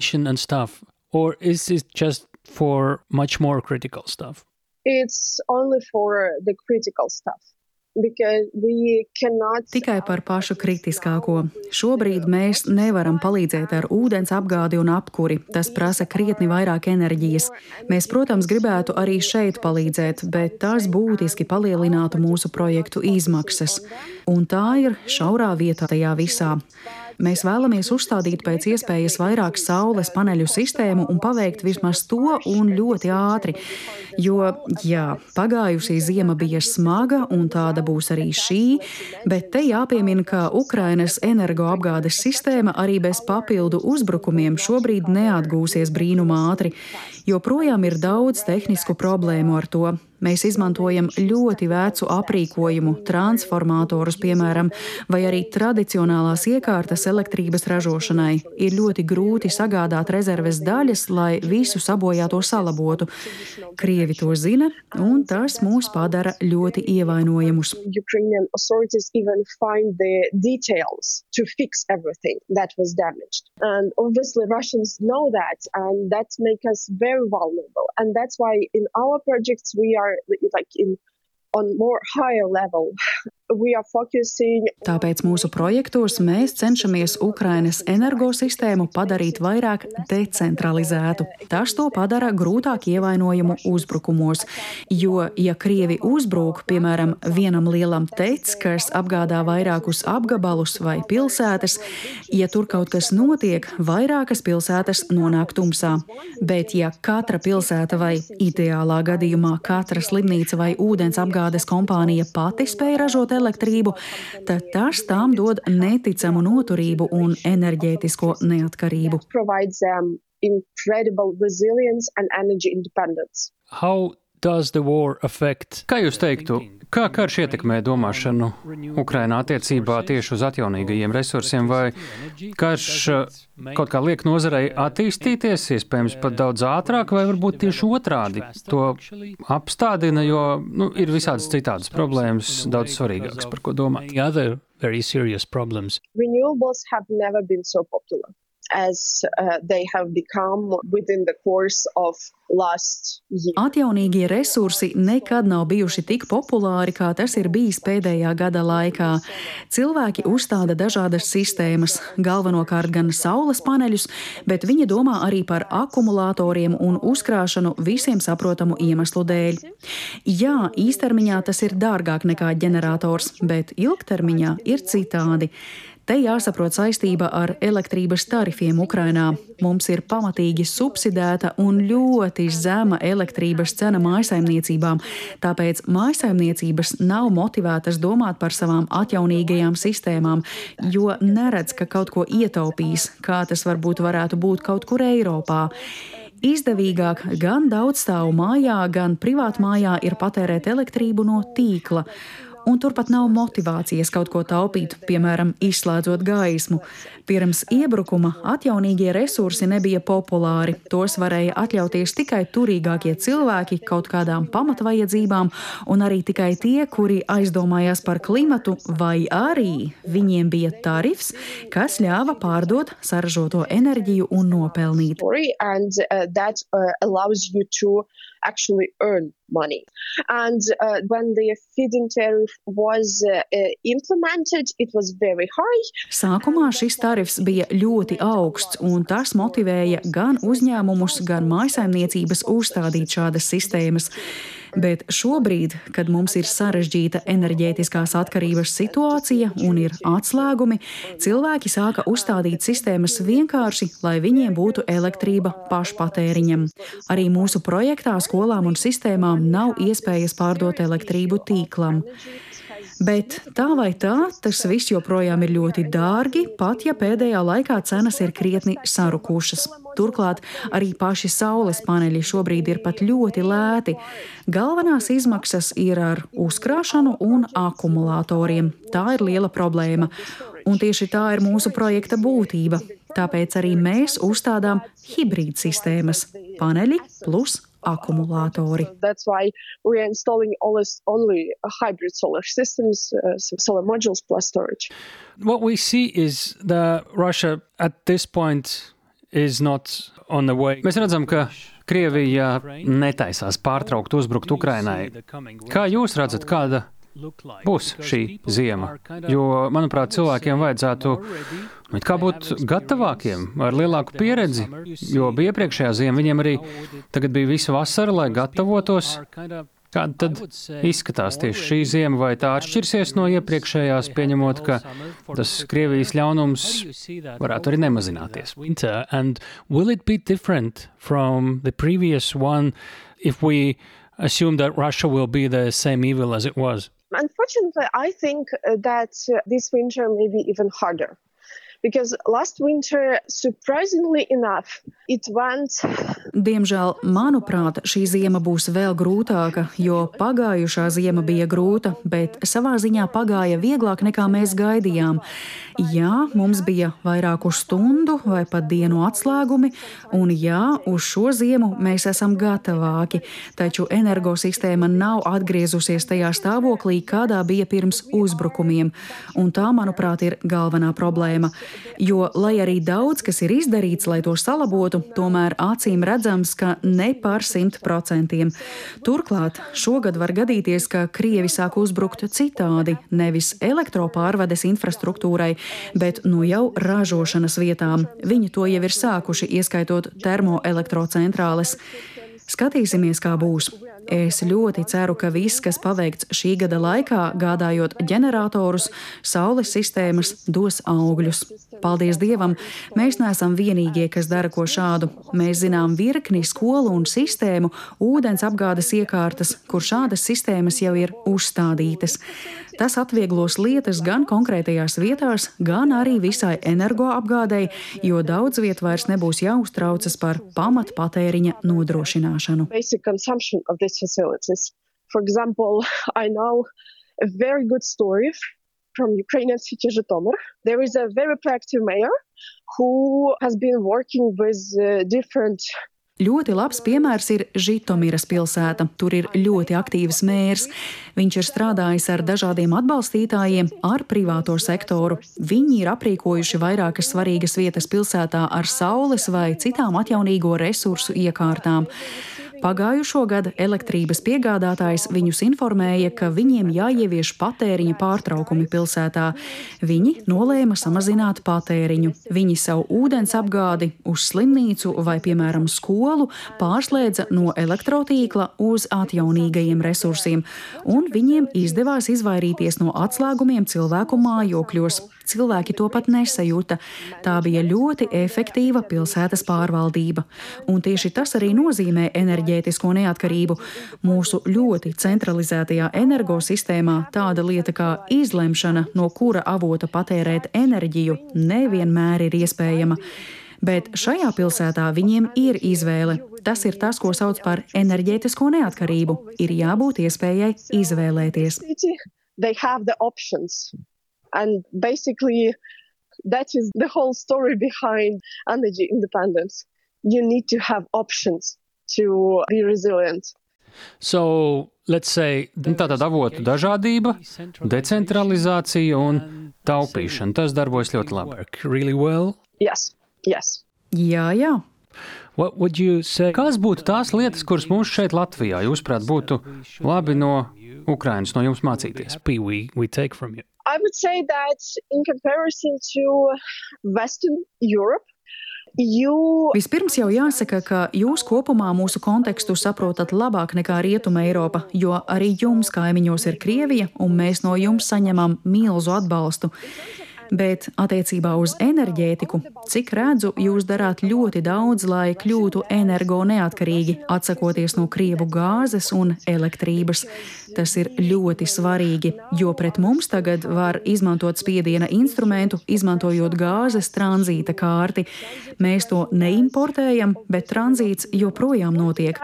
Or is it just for much more critical stuff? It's only for the critical stuff. Tikai par pašu kritiskāko. Šobrīd mēs nevaram palīdzēt ar ūdens apgādi un apkuri. Tas prasa krietni vairāk enerģijas. Mēs, protams, gribētu arī šeit palīdzēt, bet tas būtiski palielinātu mūsu projektu izmaksas. Un tā ir šaurā vietā tajā visā. Mēs vēlamies uzstādīt pēc iespējas vairāk saules paneļu sistēmu un paveikt vismaz to un ļoti ātri. Jo, jā, pagājusī ziema bija smaga un tāda būs arī šī, bet te jāpiemina, ka Ukrainas energoapgādes sistēma arī bez papildu uzbrukumiem šobrīd neatgūsies brīnumā ātri. Joprojām ir daudz tehnisku problēmu ar to. Mēs izmantojam ļoti vecu aprīkojumu, transformatorus, piemēram, vai arī tradicionālās iekārtas elektrības ražošanai. Ir ļoti grūti sagādāt rezerves daļas, lai visu sabojāto salabotu. Krievi to zina, un tas mūs padara ļoti ievainojamus. And obviously, Russians know that, and that makes us very vulnerable. And that's why in our projects we are like in on more higher level Tāpēc mūsu projektos mēs cenšamies Ukrainas energosistēmu padarīt vairāk decentralizētu. Tas to padara grūtāk ievainojumu uzbrukumos. Jo, ja Krievi uzbrūk, piemēram, vienam lielam teic, kas apgādā vairākus apgabalus vai pilsētas, ja tur kaut kas notiek, vairākas pilsētas nonāk tumsā. Bet, ja katra pilsēta vai ideālā gadījumā katra slimnīca vai ūdens apgādes kompānija pati spēja ražot elektrību, tad tas tām dod neticamu noturību un enerģētisko neatkarību. Incredible resilience and energy independence. How Kā jūs teiktu, kā karš ietekmē domāšanu Ukrainā attiecībā tieši uz atjaunīgajiem resursiem, vai karš uh, kaut kā liek nozarei attīstīties, iespējams pat daudz ātrāk, vai varbūt tieši otrādi? To apstādina, jo nu, ir visādas citādas problēmas, daudz svarīgākas, par ko domāt. Renewables have never been so popular as uh, they have become within the course of Atjaunīgie resursi nekad nav bijuši tik populāri, kā tas ir bijis pēdējā gada laikā. Cilvēki uzstāda dažādas sistēmas, galvenokārt gan saules paneļus, bet viņi domā arī par akumulatoriem un uzkrāšanu visiem saprotamu iemeslu dēļ. Jā, īstermiņā tas ir dārgāk nekā ģenerators, bet ilgtermiņā ir citādi. Te jāsaprot saistība ar elektrības tarifiem Ukrainā. Mums ir pamatīgi subsidēta un ļoti zema elektrības cena mājasaimniecībām, tāpēc mājasaimniecības nav motivētas domāt par savām atjaunīgajām sistēmām, jo neredz, ka kaut ko ietaupīs, kā tas varbūt varētu būt kaut kur Eiropā. Izdevīgāk gan daudzstāvu mājā, gan privātmājā ir patērēt elektrību no tīkla un turpat nav motivācijas kaut ko taupīt, piemēram, izslēdzot gaismu. Pirms iebrukuma atjaunīgie resursi nebija populāri. Tos varēja atļauties tikai turīgākie cilvēki kaut kādām pamatvajadzībām, un arī tikai tie, kuri aizdomājās par klimatu, vai arī viņiem bija tarifs, kas ļāva pārdot saražoto enerģiju un nopelnīt. And, uh, that, uh, actually earn money. And uh, when the feed-in tariff was uh, uh, implemented, it was very high. Sākumā šis tarifs bija ļoti augsts, un tas motivēja gan uzņēmumus, gan mājsaimniecības uzstādīt šādas sistēmas. Bet šobrīd, kad mums ir sarežģīta enerģētiskās atkarības situācija un ir atslēgumi, cilvēki sāka uzstādīt sistēmas vienkārši, lai viņiem būtu elektrība pašpatēriņam. Arī mūsu projektā skolām un sistēmām nav iespējas pārdot elektrību tīklam. Bet tā vai tā, tas viss joprojām ir ļoti dārgi, pat ja pēdējā laikā cenas ir krietni sarukušas. Turklāt arī paši saules paneļi šobrīd ir pat ļoti lēti. Galvenās izmaksas ir ar uzkrāšanu un akumulatoriem. Tā ir liela problēma. Un tieši tā ir mūsu projekta būtība. Tāpēc arī mēs uzstādām hibrīd sistēmas - paneļi plus akumulātori. What we see is that Russia at this point Mēs redzam, ka Krievija netaisās pārtraukt uzbrukt Ukrainai. Kā jūs redzat, kāda būs šī ziema. Jo, manuprāt, cilvēkiem vajadzētu nu, būt gatavākiem, ar lielāku pieredzi, jo bija iepriekšējā ziema, viņiem arī tagad bija visa vasara, lai gatavotos. Kāda tad izskatās tieši šī ziema, vai tā atšķirsies no iepriekšējās, pieņemot, ka tas Krievijas ļaunums varētu arī nemazināties? Winter, and will it be different from the previous one if we assume that Russia will be the same evil as it was? Unfortunately, I think uh, that uh, this winter may be even harder because last winter, surprisingly enough. Diemžēl, manuprāt, šī zima būs vēl grūtāka, jo pagājušā zima bija grūta, bet savā ziņā pagāja vieglāk nekā mēs gaidījām. Jā, mums bija vairāku stundu vai pat dienu atslēgumi, un jā, uz šo ziemu mēs esam gatavāki, taču energosistēma nav atgriezusies tajā stāvoklī, kādā bija pirms uzbrukumiem, un tā, manuprāt, ir galvenā problēma. Jo, lai arī daudz kas ir izdarīts, lai to salabotu, tomēr acīm redzams, ka ne par simt procentiem. Turklāt šogad var gadīties, ka Krievi sāk uzbrukt citādi, nevis elektropārvades infrastruktūrai, bet nu jau ražošanas vietām. Viņi to jau ir sākuši, ieskaitot termoelektrocentrāles. Skatīsimies, kā būs. Es ļoti ceru, ka viss, kas paveikts šī gada laikā, gādājot ģeneratorus, saules sistēmas, dos augļus. Paldies Dievam, mēs neesam vienīgie, kas dara ko šādu. Mēs zinām virkni skolu un sistēmu, ūdens apgādes iekārtas, kur šādas sistēmas jau ir uzstādītas. Tas atvieglos lietas gan konkrētajās vietās, gan arī visai energoapgādei, jo daudz viet vairs nebūs jāuztraucas par pamatpatēriņa nodrošināšanu. For example, I know a very good story from Ukrainian city Zhytomyr. There is a very proactive mayor who has been working with uh, different Ļoti labs piemērs ir Žitomīras pilsēta. Tur ir ļoti aktīvs mērs. Viņš ir strādājis ar dažādiem atbalstītājiem, ar privāto sektoru. Viņi ir aprīkojuši vairākas svarīgas vietas pilsētā ar saules vai citām atjaunīgo resursu iekārtām. Pagājušo gadu elektrības piegādātājs viņus informēja, ka viņiem jāievieš patēriņa pārtraukumi pilsētā. Viņi nolēma samazināt patēriņu. Viņi savu ūdens apgādi uz slimnīcu vai, piemēram, skolu pārslēdza no elektrotīkla uz atjaunīgajiem resursiem, un viņiem izdevās izvairīties no atslēgumiem cilvēku mājokļos. Cilvēki to pat nesajūta. Tā bija ļoti efektīva pilsētas pārvaldība. Un tieši tas arī nozīmē enerģētisko neatkarību. Mūsu ļoti centralizētajā energosistēmā tāda lieta kā izlemšana, no kura avota patērēt enerģiju, nevienmēr ir iespējama. Bet šajā pilsētā viņiem ir izvēle. Tas ir tas, ko sauc par enerģētisko neatkarību. Ir jābūt iespējai izvēlēties. And basically, that is the whole story behind energy independence. You need to have options to be resilient. So, let's say, tātad avotu dažādība, decentralizācija un taupīšana. Tas darbojas ļoti labi. Really well? Yes, yes. Jā, jā. Kas būtu tās lietas, kuras mums šeit Latvijā, jūsuprāt, būtu labi no Ukrainas, no jums mācīties? We, we I would say that in comparison to Western Europe, You... Vispirms jau jāsaka, ka jūs kopumā mūsu kontekstu saprotat labāk nekā Rietuma Eiropa, jo arī jums kaimiņos ir Krievija, un mēs no jums saņemam milzu atbalstu. Bet attiecībā uz enerģētiku, cik redzu, jūs darāt ļoti daudz, lai kļūtu energo neatkarīgi, atsakoties no krievu gāzes un elektrības. Tas ir ļoti svarīgi, jo pret mums tagad var izmantot spiediena instrumentu, izmantojot gāzes tranzīta kārti. Mēs to neimportējam, bet tranzīts joprojām notiek.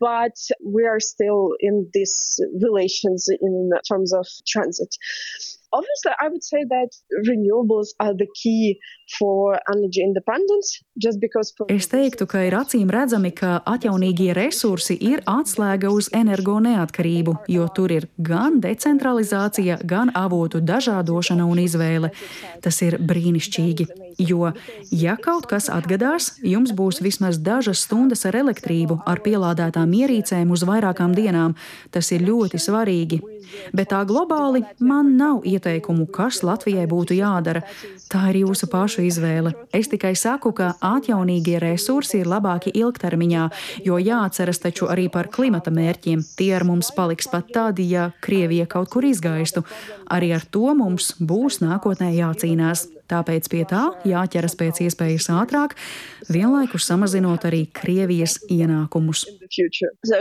But we are still in these relations in terms of transit. Obviously, I would say that renewables are the key. Es teiktu, ka ir acīm redzami, ka atjaunīgie resursi ir atslēga uz energo neatkarību, jo tur ir gan decentralizācija, gan avotu dažādošana un izvēle. Tas ir brīnišķīgi, jo, ja kaut kas atgadās, jums būs vismaz dažas stundas ar elektrību, ar pielādētām ierīcēm uz vairākām dienām. Tas ir ļoti svarīgi. Bet tā globāli man nav ieteikumu, kas Latvijai būtu jādara. Tā ir jūsu pašu izvēle. Es tikai saku, ka atjaunīgie resursi ir labāki ilgtermiņā, jo jāatceras taču arī par klimata mērķiem. Tie ar mums paliks pat tad, ja Krievija kaut kur izgaistu. Arī ar to mums būs nākotnē jācīnās. Tāpēc pie tā jāķeras pēc iespējas ātrāk, vienlaikus samazinot arī Krievijas ienākumus. So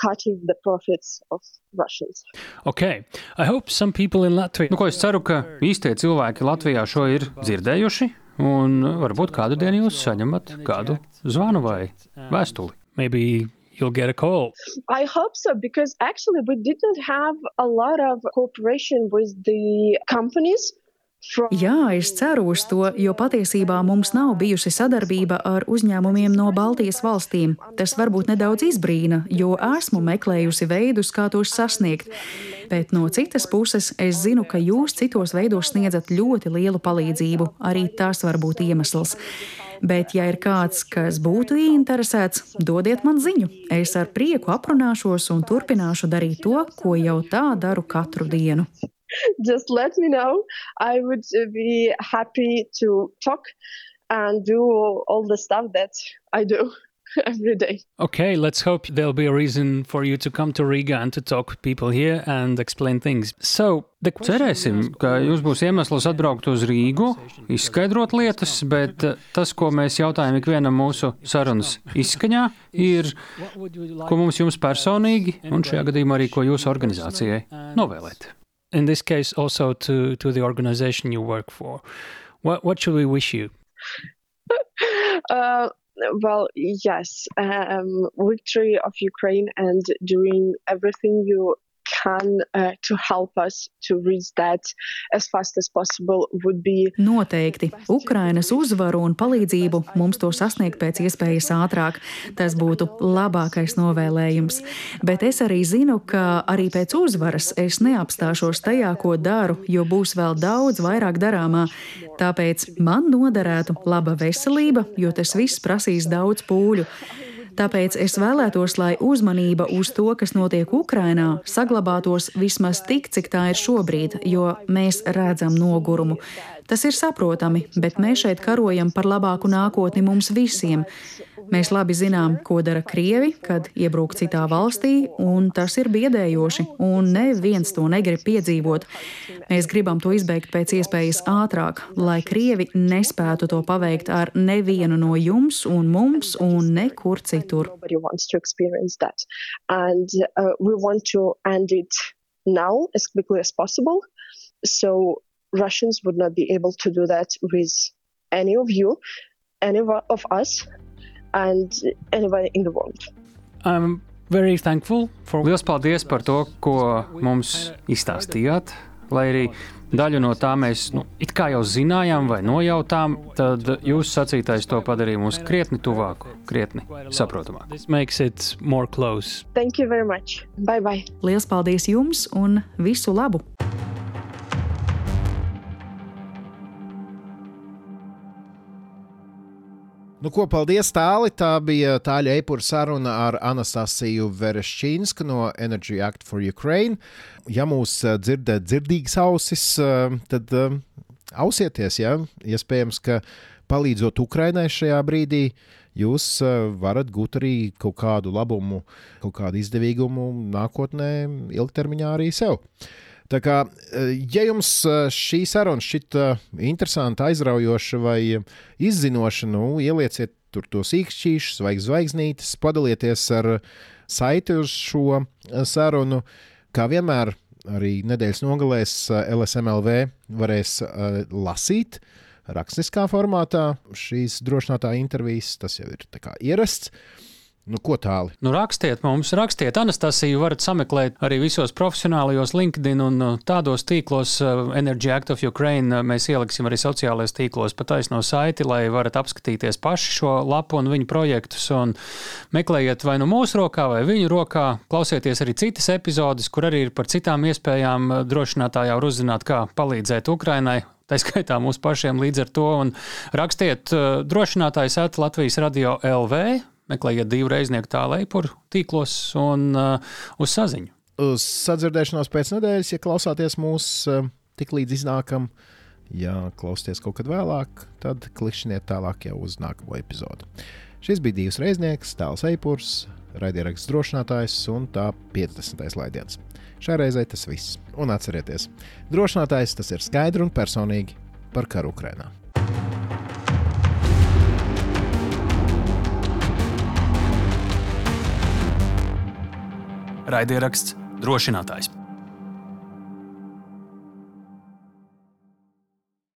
cutting the profits of Russians. Okay. I hope some people in Latvia. Nu, ko es ceru, ka īstie cilvēki Latvijā šo ir dzirdējuši, un varbūt kādu dienu jūs saņemat kādu zvanu vai vēstuli. Maybe you'll get a call. I hope so because actually we didn't have a lot of cooperation with the companies. Jā, es ceru uz to, jo patiesībā mums nav bijusi sadarbība ar uzņēmumiem no Baltijas valstīm. Tas varbūt nedaudz izbrīna, jo esmu meklējusi veidus, kā tos sasniegt. Bet no citas puses, es zinu, ka jūs citos veidos sniedzat ļoti lielu palīdzību. Arī tas var būt iemesls. Bet, ja ir kāds, kas būtu ieinteresēts, dodiet man ziņu. Es ar prieku aprunāšos un turpināšu darīt to, ko jau tā daru katru dienu. just let me know. I would be happy to talk and do all the stuff that I do. every day. Okay, let's hope there'll be a reason for you to come to Riga and to talk with people here and explain things. So, cerēsim, ka jums būs iemesls atbraukt uz Rīgu, izskaidrot lietas, bet uh, tas, ko mēs jautājam ikvienam mūsu sarunas izskaņā, ir, ko mums jums personīgi un šajā gadījumā arī ko jūsu organizācijai novēlēt. In this case also to to the organization you work for. What what should we wish you? Uh, well yes um, victory of ukraine and doing everything you can uh, to help us to reach that as fast as possible would be. Noteikti. Ukrainas uzvaru un palīdzību mums to sasniegt pēc iespējas ātrāk. Tas būtu labākais novēlējums. Bet es arī zinu, ka arī pēc uzvaras es neapstāšos tajā, ko daru, jo būs vēl daudz vairāk darāmā. Tāpēc man noderētu laba veselība, jo tas viss prasīs daudz pūļu. Tāpēc es vēlētos, lai uzmanība uz to, kas notiek Ukrainā, saglabātos vismaz tik, cik tā ir šobrīd, jo mēs redzam nogurumu. Tas ir saprotami, bet mēs šeit karojam par labāku nākotni mums visiem. Mēs labi zinām, ko dara Krievi, kad iebrūk citā valstī, un tas ir biedējoši, un neviens to negrib piedzīvot. Mēs gribam to izbeigt pēc iespējas ātrāk, lai Krievi nespētu to paveikt ar nevienu no jums un mums un nekur citur. And, uh, now as quickly as possible. So Russians would not be able to do that with any of you, any of us, and anybody in the world. I'm very thankful for. Lielas paldies par to, ko mums izstāstījāt. Lai arī daļu no tā mēs nu, it kā jau zinājām vai nojautām, tad jūsu sacītais to padarīja mums krietni tuvāku, krietni saprotamāku. Tas makes it more close. Thank you very much. Bye bye. Lielas paldies jums un visu labu! Nu, ko, paldies, Tāli. Tā bija tāļa eipura saruna ar Anastasiju Verešķīnsku no Energy Act for Ukraine. Ja mūs eh, dzirdēt dzirdīgas ausis, eh, tad eh, ausieties, ja iespējams, ka palīdzot Ukrainai šajā brīdī, jūs varat gūt arī kaut kādu labumu, kaut kādu izdevīgumu nākotnē, ilgtermiņā arī sev. Tā kā, eh, ja jums eh, šī saruna šķita interesanta, aizraujoša vai izzinoša, nu, ielieciet tur to sīkšķīšus vai zvaigznītes, padalieties ar saiti uz šo sarunu. Kā vienmēr, arī nedēļas nogalēs LSMLV varēs lasīt rakstiskā formātā šīs drošinātāja intervijas. Tas jau ir ierasts. Nu, ko tālu? Nu, rakstiet mums, rakstiet. Anastasiju varat sameklēt arī visos profesionālajos LinkedIn un uh, tādos tīklos. Uh, Energy Act of Ukraine uh, mēs ieliksim arī sociālajos tīklos pa taisno saiti, lai varat apskatīties paši šo lapu un viņu projektus. Un meklējiet vai nu mūsu rokā, vai viņu rokā. Klausieties arī citas epizodes, kur arī ir par citām iespējām drošinātājā var uzzināt, kā palīdzēt Ukrainai. Tā skaitā mums pašiem līdz ar to. Rakstiet drošinātājs at Latvijas radio LV meklējiet divu reiznieku tālāk, pur tīklos un uh, uz saziņu. Uz sadzirdēšanos pēc nedēļas, ja klausāties mūsu uh, tik līdz iznākam, ja klausāties kaut kad vēlāk, tad klikšķiniet tālāk jau uz nākamo epizodu. Šis bija divs reiznieks, tāls eipurs, raidieraksts drošinātājs un tā 50. laidiens. Šai reizei tas viss. Un atcerieties, drošinātājs tas ir skaidri un personīgi par karu Ukrajinā. Raidieraksts drošinātājs.